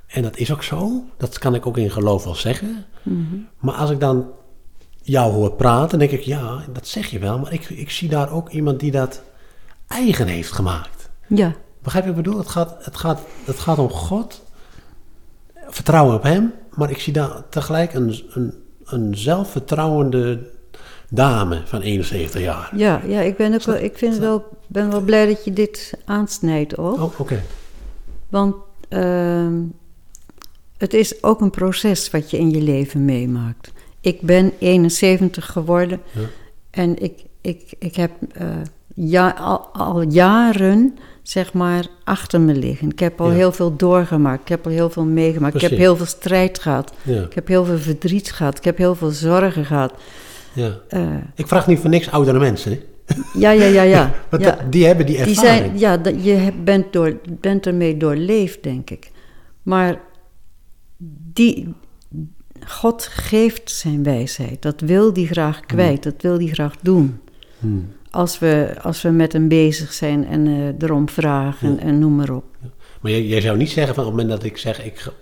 Speaker 1: En dat is ook zo. Dat kan ik ook in geloof wel zeggen. Maar als ik dan jou hoor praten, denk ik ja, dat zeg je wel. Maar ik, ik zie daar ook iemand die dat eigen heeft gemaakt.
Speaker 2: Ja.
Speaker 1: Begrijp je wat ik bedoel? Het gaat, het, gaat, het gaat om God, vertrouwen op Hem, maar ik zie daar tegelijk een, een, een zelfvertrouwende dame van 71 jaar.
Speaker 2: Ja, ja, ik ben ook wel, ik vind wel, ben wel blij dat je dit aansnijdt ook.
Speaker 1: Oh, oké.
Speaker 2: Want ehm, het is ook een proces wat je in je leven meemaakt. Ik ben 71 geworden
Speaker 1: Ja.
Speaker 2: en ik, ik, ik heb eh, ja, al, al jaren zeg maar achter me liggen. Ik heb al
Speaker 1: Ja.
Speaker 2: heel veel doorgemaakt. Ik heb al heel veel meegemaakt. Ik heb heel veel strijd gehad.
Speaker 1: Ja,
Speaker 2: Ik heb heel veel verdriet gehad. Ik heb heel veel zorgen gehad.
Speaker 1: ja.
Speaker 2: Eh,
Speaker 1: Ik vraag niet voor niks oudere mensen. Hè?
Speaker 2: ja, ja, ja, ja. [LAUGHS]
Speaker 1: Want
Speaker 2: ja.
Speaker 1: dat- die hebben die
Speaker 2: Die
Speaker 1: ervaring.
Speaker 2: zijn, ja, dat- je bent, door, bent ermee doorleefd, denk ik. Maar die, God geeft zijn wijsheid. Dat wil hij graag kwijt. Dat wil hij graag doen.
Speaker 1: Hmm.
Speaker 2: Als we, als we met hem bezig zijn en eh, erom vragen en noem maar op.
Speaker 1: Maar jij, jij zou niet zeggen van op het moment dat ik zeg ik,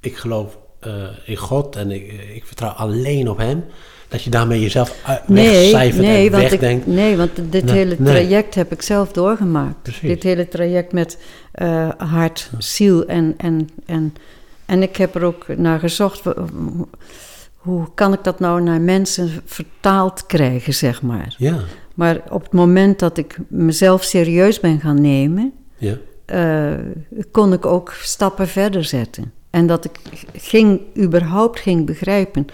Speaker 1: ik geloof eh, in God en ik, ik vertrouw alleen op Hem, dat je daarmee jezelf
Speaker 2: Nee,
Speaker 1: wegcijfert
Speaker 2: nee,
Speaker 1: en
Speaker 2: want, ik,
Speaker 1: wegdenkt.
Speaker 2: nee, want dit
Speaker 1: Nee,
Speaker 2: hele
Speaker 1: nee.
Speaker 2: traject heb ik zelf doorgemaakt.
Speaker 1: Precies.
Speaker 2: Dit hele traject met eh, hart, ziel en, en, en, en ik heb er ook naar gezocht. Hoe kan ik dat nou naar mensen vertaald krijgen, zeg maar.
Speaker 1: Ja,
Speaker 2: Maar op het moment dat ik mezelf serieus ben gaan nemen,
Speaker 1: ja,
Speaker 2: eh, kon ik ook stappen verder zetten. En dat ik ging, überhaupt ging begrijpen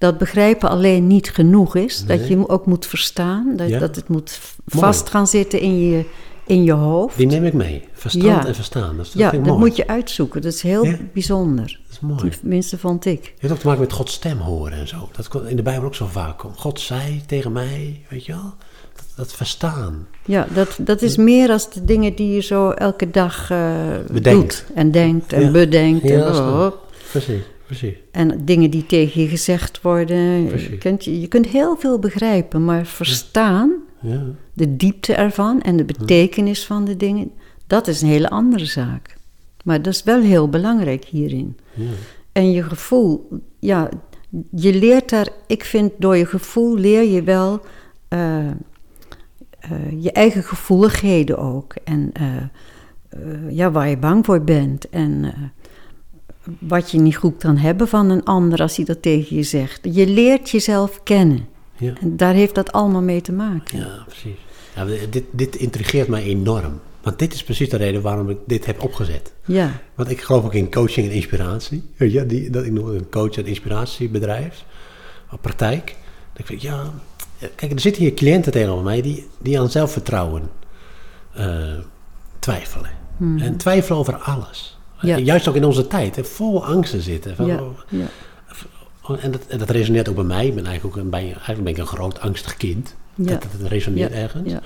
Speaker 2: dat begrijpen alleen niet genoeg is. Dat je ook moet verstaan, dat,
Speaker 1: Ja.
Speaker 2: dat het moet
Speaker 1: Mooi.
Speaker 2: vast gaan zitten in je, in je hoofd.
Speaker 1: die neem ik mee. Verstand
Speaker 2: Ja.
Speaker 1: en verstaan. Dat, is- dat
Speaker 2: ja, dat
Speaker 1: mooi.
Speaker 2: moet je uitzoeken. Dat is heel
Speaker 1: Ja.
Speaker 2: bijzonder.
Speaker 1: Dat is mooi.
Speaker 2: Tenminste, vond ik.
Speaker 1: Het heeft ook te maken met Gods stem horen en zo. Dat komt in de Bijbel ook zo vaak komt. God zei tegen mij, weet je wel? Dat, dat verstaan.
Speaker 2: Ja, dat, dat is meer als de dingen die je zo elke dag eh,
Speaker 1: Bedenkt.
Speaker 2: doet. En denkt en
Speaker 1: Ja.
Speaker 2: bedenkt.
Speaker 1: Ja,
Speaker 2: en, oh.
Speaker 1: Precies, precies.
Speaker 2: en dingen die tegen je gezegd worden. Je kunt, je kunt heel veel begrijpen, maar verstaan,
Speaker 1: Ja,
Speaker 2: de diepte ervan en de betekenis van de dingen, dat is een hele andere zaak. Maar dat is wel heel belangrijk hierin.
Speaker 1: ja.
Speaker 2: En je gevoel, ja, je leert daar, ik vind door je gevoel leer je wel eh, eh, je eigen gevoeligheden ook. En eh, ja, waar je bang voor bent. En wat je niet goed kan hebben van een ander als hij dat tegen je zegt. Je leert jezelf kennen.
Speaker 1: Ja.
Speaker 2: En daar heeft dat allemaal mee te maken.
Speaker 1: Ja, precies. Ja, dit, dit intrigeert mij enorm. Want dit is precies de reden waarom ik dit heb opgezet.
Speaker 2: Ja,
Speaker 1: Want ik geloof ook in coaching en inspiratie. Weet je, die, dat ik noem het een coach- en inspiratiebedrijf. Op praktijk. Ik, ja, kijk, er zitten hier cliënten tegenover mij die, die aan zelfvertrouwen eh, twijfelen. En twijfelen over alles.
Speaker 2: Hmm. Ja.
Speaker 1: Juist ook in onze tijd, hè, vol angsten zitten. Van,
Speaker 2: ja,
Speaker 1: oh,
Speaker 2: ja.
Speaker 1: oh, en, dat, en dat resoneert ook bij mij. Ik ben eigenlijk, ook een, bij, eigenlijk ben ik een groot angstig kind.
Speaker 2: Ja.
Speaker 1: Dat, dat resoneert
Speaker 2: Ja,
Speaker 1: ergens.
Speaker 2: ja.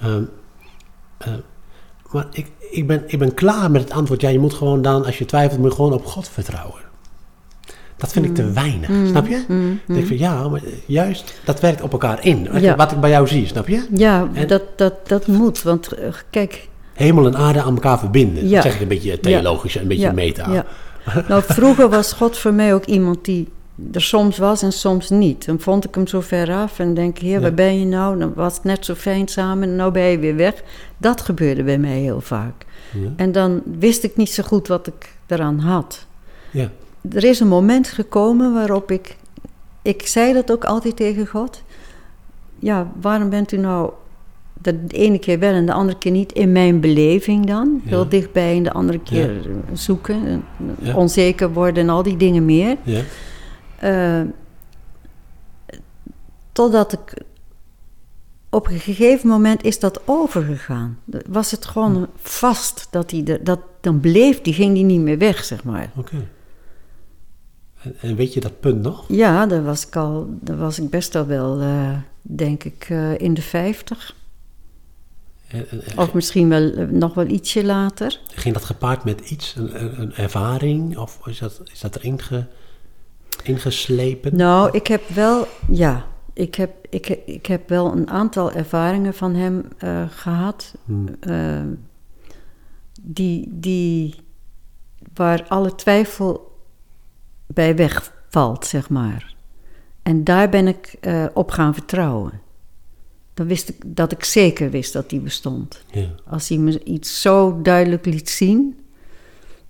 Speaker 1: Ehm, eh, maar ik, ik, ben, ik ben klaar met het antwoord. Ja, je moet gewoon dan, als je twijfelt, moet je gewoon op God vertrouwen. Dat vind ik te
Speaker 2: Mm.
Speaker 1: weinig, snap je? Denk ik van, ja, maar juist, dat werkt op elkaar in. Wat,
Speaker 2: Ja.
Speaker 1: wat ik bij jou zie, snap je?
Speaker 2: Ja,
Speaker 1: En-
Speaker 2: dat, dat, dat moet. Want eh, kijk,
Speaker 1: Hemel en aarde aan elkaar verbinden.
Speaker 2: Ja.
Speaker 1: Dat zeg ik een beetje theologisch, een beetje meta. [LAUGHS]
Speaker 2: Nou, vroeger was God voor mij ook iemand die er soms was en soms niet. Dan vond ik hem zo ver af en denk, heer,
Speaker 1: Ja.
Speaker 2: waar ben je nou? Dan was het net zo fijn samen en nou ben je weer weg. Dat gebeurde bij mij heel vaak.
Speaker 1: Ja.
Speaker 2: En dan wist ik niet zo goed wat ik eraan had.
Speaker 1: Ja.
Speaker 2: Er is een moment gekomen waarop ik... Ik zei dat ook altijd tegen God. Ja, waarom bent u nou de ene keer wel en de andere keer niet in mijn beleving dan? Heel
Speaker 1: Ja.
Speaker 2: dichtbij en de andere keer zoeken, onzeker worden en al die dingen meer.
Speaker 1: Ja.
Speaker 2: Eh, totdat ik... Op een gegeven moment is dat overgegaan. Was het gewoon vast dat hij. Dat, dan bleef die, ging die niet meer weg, zeg maar.
Speaker 1: Oké. En, en weet je dat punt nog?
Speaker 2: Ja, daar was ik al, daar was ik best al wel, eh, denk ik, eh, in de 50.
Speaker 1: En, en- en
Speaker 2: Of misschien wel nog wel ietsje later.
Speaker 1: ging dat gepaard met iets, een, een, een ervaring? Of is dat, is dat erin ge, ingeslepen?
Speaker 2: Nou, ik heb wel, ja, ik heb, ik, ik heb wel een aantal ervaringen van hem eh, gehad.
Speaker 1: Hmm.
Speaker 2: eh, die, die, waar alle twijfel bij wegvalt, zeg maar. En daar ben ik eh, op gaan vertrouwen. Dan wist ik dat ik zeker wist dat die bestond.
Speaker 1: Ja.
Speaker 2: Als hij me iets zo duidelijk liet zien.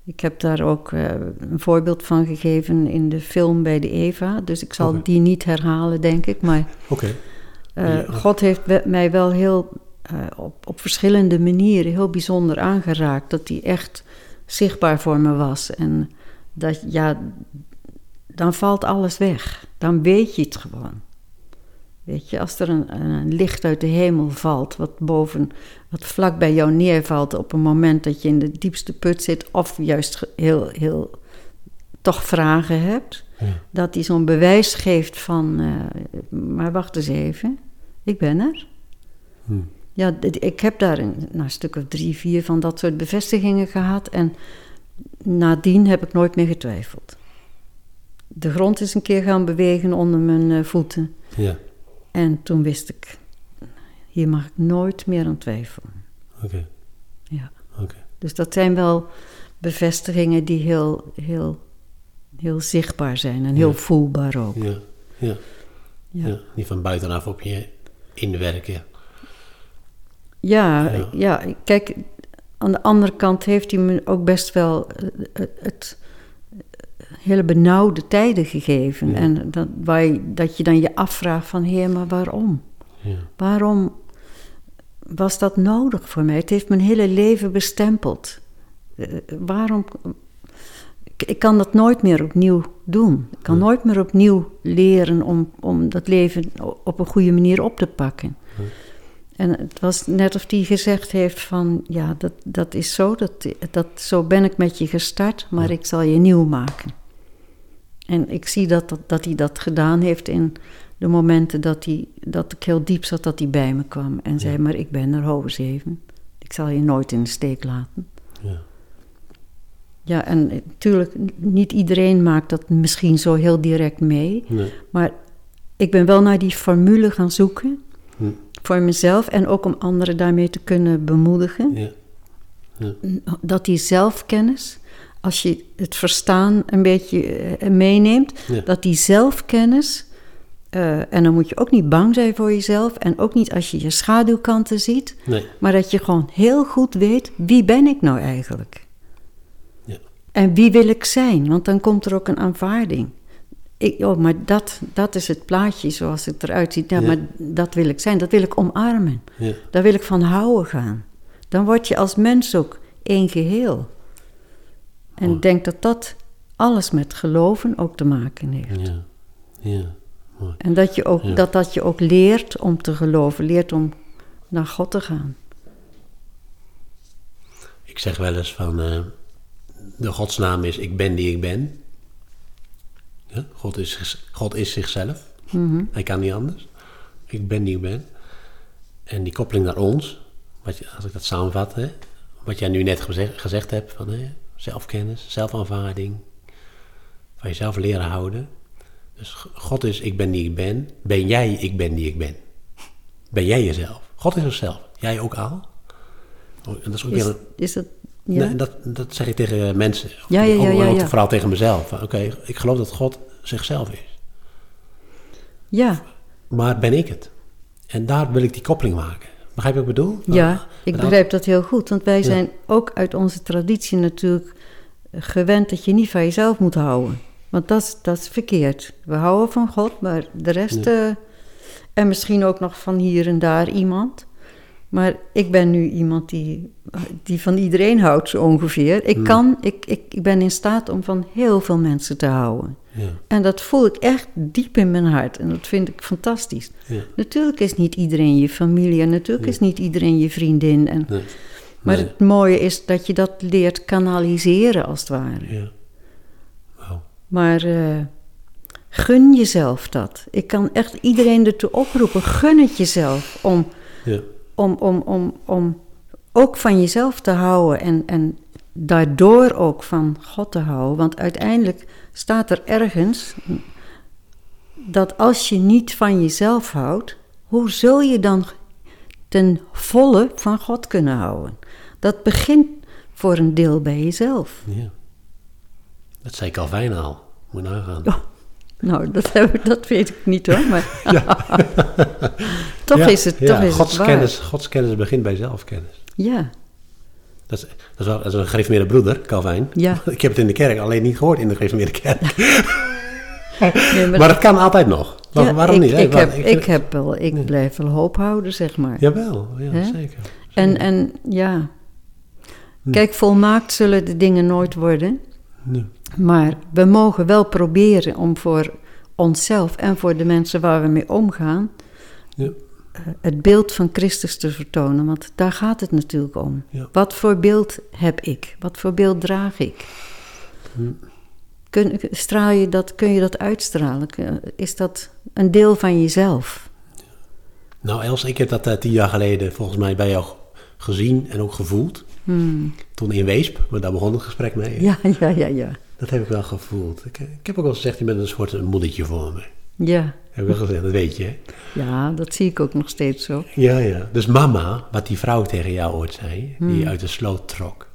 Speaker 2: Ik heb daar ook eh, een voorbeeld van gegeven in de film bij de Eva. Dus ik zal die niet herhalen, denk ik. Maar eh,
Speaker 1: Ja.
Speaker 2: God heeft mij wel heel eh, op, op verschillende manieren heel bijzonder aangeraakt. Dat hij echt zichtbaar voor me was. En dat, ja, dan valt alles weg. Dan weet je het gewoon. Weet je, als er een, een licht uit de hemel valt, wat boven, wat vlak bij jou neervalt op een moment dat je in de diepste put zit, of juist heel, heel toch vragen hebt,
Speaker 1: Ja.
Speaker 2: dat hij zo'n bewijs geeft van, eh, maar wacht eens even, ik ben er.
Speaker 1: Hm.
Speaker 2: Ja, ik heb daar een, nou, een stuk of drie, vier van dat soort bevestigingen gehad. En nadien heb ik nooit meer getwijfeld. De grond is een keer gaan bewegen onder mijn eh, voeten.
Speaker 1: Ja.
Speaker 2: En toen wist ik, hier mag ik nooit meer aan twijfelen.
Speaker 1: Oké.
Speaker 2: Ja.
Speaker 1: Oké.
Speaker 2: Dus dat zijn wel bevestigingen die heel, heel, heel zichtbaar zijn en heel
Speaker 1: Ja.
Speaker 2: voelbaar ook.
Speaker 1: Ja. Ja.
Speaker 2: Ja.
Speaker 1: ja. Niet van buitenaf op je inwerken.
Speaker 2: Ja,
Speaker 1: Ja.
Speaker 2: ja. kijk, aan de andere kant heeft hij me ook best wel het hele benauwde tijden gegeven.
Speaker 1: Ja.
Speaker 2: En dat, waar je, dat je dan je afvraagt van, heer, maar waarom?
Speaker 1: Ja.
Speaker 2: Waarom was dat nodig voor mij? Het heeft mijn hele leven bestempeld. Eh, waarom... Ik, ik kan dat nooit meer opnieuw doen. Ik kan
Speaker 1: Ja.
Speaker 2: nooit meer opnieuw leren om, om dat leven op een goede manier op te pakken. En het was net of hij gezegd heeft van... ja, dat, dat is zo, dat, dat, zo ben ik met je gestart... maar
Speaker 1: Ja.
Speaker 2: ik zal je nieuw maken. En ik zie dat, dat, dat hij dat gedaan heeft in de momenten dat, hij, dat ik heel diep zat, dat hij bij me kwam en zei: Maar ik ben er, hou eens even. Ik zal je nooit in de steek laten.
Speaker 1: Ja.
Speaker 2: Ja, en natuurlijk, niet iedereen maakt dat misschien zo heel direct mee.
Speaker 1: Nee.
Speaker 2: Maar ik ben wel naar die formule gaan zoeken.
Speaker 1: Hm.
Speaker 2: Voor mezelf en ook om anderen daarmee te kunnen bemoedigen.
Speaker 1: Ja. Ja.
Speaker 2: Dat die zelfkennis, als je het verstaan een beetje eh, meeneemt,
Speaker 1: Ja.
Speaker 2: dat die zelfkennis. eh, en dan moet je ook niet bang zijn voor jezelf. En ook niet als je je schaduwkanten ziet.
Speaker 1: Nee.
Speaker 2: Maar dat je gewoon heel goed weet, wie ben ik nou eigenlijk?
Speaker 1: Ja.
Speaker 2: En wie wil ik zijn? Want dan komt er ook een aanvaarding. Ik, oh, maar dat, dat is het plaatje zoals het eruit ziet. Ja,
Speaker 1: Ja.
Speaker 2: maar dat wil ik zijn. Dat wil ik omarmen.
Speaker 1: Ja.
Speaker 2: Daar wil ik van houden gaan. Dan word je als mens ook één geheel. En ik denk dat dat alles met geloven ook te maken heeft.
Speaker 1: Ja. Ja. Mooi.
Speaker 2: En dat, je ook,
Speaker 1: Ja.
Speaker 2: dat dat je ook leert om te geloven, leert om naar God te gaan.
Speaker 1: Ik zeg wel eens van, eh, de godsnaam is ik ben die ik ben. Ja? God, is, God is zichzelf.
Speaker 2: Mhm.
Speaker 1: Hij kan niet anders. Ik ben die ik ben. En die koppeling naar ons, wat je, als ik dat samenvat, hè, wat jij nu net gezegd, gezegd hebt, van hè, zelfkennis, zelfaanvaarding, van jezelf leren houden. Dus God is ik ben die ik ben. Ben jij ik ben die ik ben? Ben jij jezelf? God is zichzelf. Jij ook al? Oh, en dat is ook
Speaker 2: Is,
Speaker 1: weer een,
Speaker 2: is dat... Ja?
Speaker 1: Nee, dat, dat zeg ik tegen mensen.
Speaker 2: Ja, ja, ja, ja,
Speaker 1: vooral tegen mezelf. Oké, ik geloof dat God zichzelf is.
Speaker 2: ja,
Speaker 1: Maar ben ik het? En daar wil ik die koppeling maken. Begrijp je wat ik bedoel?
Speaker 2: ja,
Speaker 1: Ah,
Speaker 2: ik begrijp dat heel goed. Want wij
Speaker 1: Ja.
Speaker 2: zijn ook uit onze traditie natuurlijk gewend dat je niet van jezelf moet houden. Want dat is, dat is verkeerd. We houden van God, maar de rest... eh, en misschien ook nog van hier en daar iemand. Maar ik ben nu iemand die, die van iedereen houdt, zo ongeveer. Ik, kan, ik, ik, ik ben in staat om van heel veel mensen te houden.
Speaker 1: Ja,
Speaker 2: En dat voel ik echt diep in mijn hart. En dat vind ik fantastisch.
Speaker 1: ja,
Speaker 2: Natuurlijk is niet iedereen je familie en natuurlijk is niet iedereen je vriendin. En,
Speaker 1: nee,
Speaker 2: maar
Speaker 1: nee,
Speaker 2: het mooie is dat je dat leert kanaliseren als het ware.
Speaker 1: ja. Wauw.
Speaker 2: Maar eh, gun jezelf dat. Ik kan echt iedereen ertoe oproepen. Gun het jezelf om,
Speaker 1: Ja,
Speaker 2: om, om, om, om ook van jezelf te houden en, en daardoor ook van God te houden. Want uiteindelijk staat er ergens dat als je niet van jezelf houdt, hoe zul je dan ten volle van God kunnen houden? Dat begint voor een deel bij jezelf.
Speaker 1: ja. Dat zei Calvijn al. Moet je nagaan.
Speaker 2: Oh, nou, dat, heb ik- dat weet ik niet hoor, maar [LAUGHS] [LAUGHS] toch
Speaker 1: Ja,
Speaker 2: is het,
Speaker 1: ja,
Speaker 2: toch is het waar.
Speaker 1: kennis, Gods kennis begint bij zelfkennis.
Speaker 2: Ja,
Speaker 1: Dat is, dat is, wel, dat is een gereformeerde broeder, Calvijn.
Speaker 2: Ja. [LAUGHS]
Speaker 1: Ik heb het in de kerk alleen niet gehoord in de gereformeerde kerk.
Speaker 2: nee, [LAUGHS]
Speaker 1: Maar, dat kan altijd nog. Waar-
Speaker 2: ja,
Speaker 1: waarom
Speaker 2: ik,
Speaker 1: niet?
Speaker 2: Ik,
Speaker 1: Waar-
Speaker 2: heb,
Speaker 1: ik
Speaker 2: ik, heb wel, ik blijf wel hoop houden, zeg maar.
Speaker 1: Jawel, ja, zeker.
Speaker 2: En, en ja,
Speaker 1: Hm.
Speaker 2: kijk, volmaakt zullen de dingen nooit worden.
Speaker 1: Ja.
Speaker 2: Maar we mogen wel proberen om voor onszelf en voor de mensen waar we mee omgaan...
Speaker 1: Ja.
Speaker 2: Eh, het beeld van Christus te vertonen. Want daar gaat het natuurlijk om.
Speaker 1: Ja.
Speaker 2: Wat voor beeld heb ik? Wat voor beeld draag ik?
Speaker 1: Hm.
Speaker 2: Kun, straal je dat, kun je dat uitstralen? Is dat een deel van jezelf?
Speaker 1: Nou, Els, ik heb dat eh, tien jaar geleden volgens mij bij jou gezien en ook gevoeld.
Speaker 2: Hmm.
Speaker 1: Toen in Weesp, maar daar begon het gesprek mee.
Speaker 2: Ja, ja, ja, ja.
Speaker 1: Dat heb ik wel gevoeld. Ik, ik heb ook wel gezegd, je bent een soort moedertje voor me.
Speaker 2: Ja,
Speaker 1: Heb ik wel gezegd, dat weet je. hè?
Speaker 2: ja, dat zie ik ook nog steeds zo.
Speaker 1: Ja, ja. Dus mama, wat die vrouw tegen jou ooit zei,
Speaker 2: Hmm.
Speaker 1: die uit de sloot trok.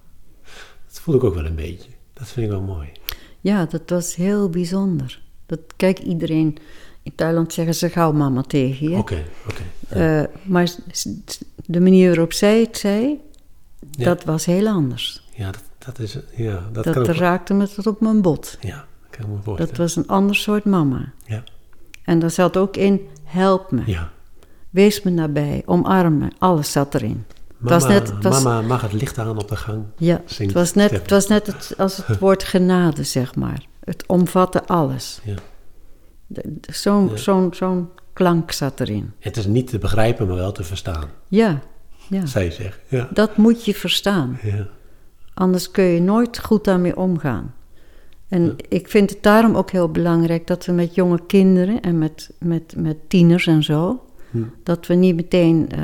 Speaker 1: Dat voel ik ook wel een beetje. Dat vind ik wel mooi.
Speaker 2: Ja, dat was heel bijzonder. Dat, kijk, iedereen... In Thailand zeggen ze gauw mama tegen je.
Speaker 1: Oké, oké.
Speaker 2: Eh, maar de manier waarop zij het zei,
Speaker 1: Ja.
Speaker 2: dat was heel anders.
Speaker 1: Ja, dat, dat is... Ja, dat,
Speaker 2: Dat,
Speaker 1: kan ook...
Speaker 2: raakte me tot op mijn bot.
Speaker 1: Ja, dat kan ik me voorstellen.
Speaker 2: Dat was een ander soort mama.
Speaker 1: Ja,
Speaker 2: En daar zat ook in, help me,
Speaker 1: ja.
Speaker 2: wees me nabij, omarm me. Alles zat erin.
Speaker 1: Mama,
Speaker 2: was net- het was-
Speaker 1: mama mag het licht aan op de gang.
Speaker 2: Ja, het was net, het was net het, als het [LAUGHS] woord genade, zeg maar. Het omvatte alles. Zo'n
Speaker 1: Ja.
Speaker 2: zo'n zo'n klank zat erin.
Speaker 1: Het is niet te begrijpen, maar wel te verstaan,
Speaker 2: Ja, ja.
Speaker 1: zij zegt. Ja,
Speaker 2: Dat moet je verstaan.
Speaker 1: ja.
Speaker 2: Anders kun je nooit goed daarmee omgaan. En ik vind het daarom ook heel belangrijk dat we met jonge kinderen en met, met, met tieners en zo, dat we niet meteen eh,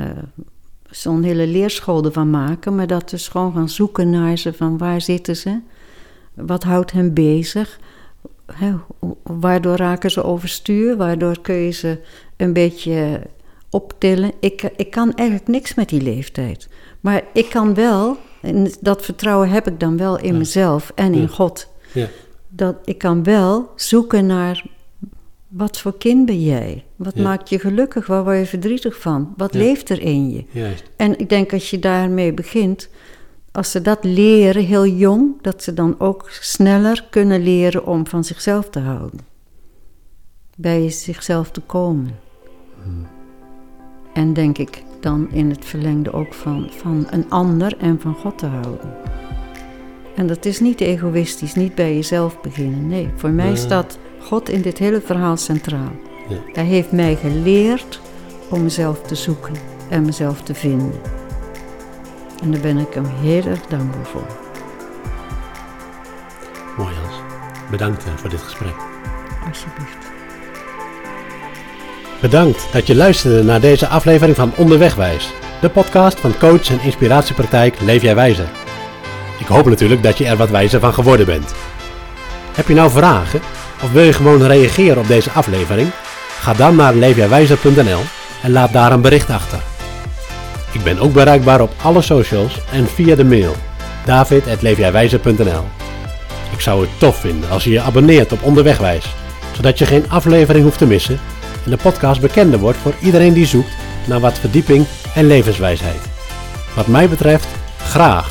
Speaker 2: zo'n hele leerschool ervan maken, maar dat we gewoon gaan zoeken naar ze van waar zitten ze, wat houdt hen bezig, hè, waardoor raken ze overstuur, waardoor kun je ze een beetje optillen. Ik, ik kan eigenlijk niks met die leeftijd, maar ik kan wel, en dat vertrouwen heb ik dan wel in
Speaker 1: Ja.
Speaker 2: mezelf en in. God
Speaker 1: Ja.
Speaker 2: Dat ik kan wel zoeken naar wat voor kind ben jij? Wat
Speaker 1: Ja.
Speaker 2: maakt je gelukkig? Waar word je verdrietig van? Wat
Speaker 1: Ja.
Speaker 2: leeft er in je?
Speaker 1: Juist.
Speaker 2: En ik denk als je daarmee begint, als ze dat leren heel jong, dat ze dan ook sneller kunnen leren om van zichzelf te houden. Bij zichzelf te komen. En denk ik dan in het verlengde ook van, van een ander en van God te houden. En dat is niet egoïstisch, niet bij jezelf beginnen. Nee, voor mij staat God in dit hele verhaal centraal.
Speaker 1: Ja.
Speaker 2: Hij heeft mij geleerd om mezelf te zoeken en mezelf te vinden. En daar ben ik hem heel erg dankbaar voor.
Speaker 1: Mooi Hans. Bedankt eh, voor dit gesprek.
Speaker 2: Alsjeblieft.
Speaker 1: Bedankt dat je luisterde naar deze aflevering van Onderwegwijs, de podcast van coach en inspiratiepraktijk Leef Jij Wijzer. Ik hoop natuurlijk dat je er wat wijzer van geworden bent. Heb je nou vragen of wil je gewoon reageren op deze aflevering? Ga dan naar leefjijwijzer.nl en laat daar een bericht achter. Ik ben ook bereikbaar op alle socials en via de mail david.leefjijwijzer.nl Ik zou het tof vinden als je je abonneert op Onderwegwijs, zodat je geen aflevering hoeft te missen en de podcast bekender wordt voor iedereen die zoekt naar wat verdieping en levenswijsheid. Wat mij betreft, graag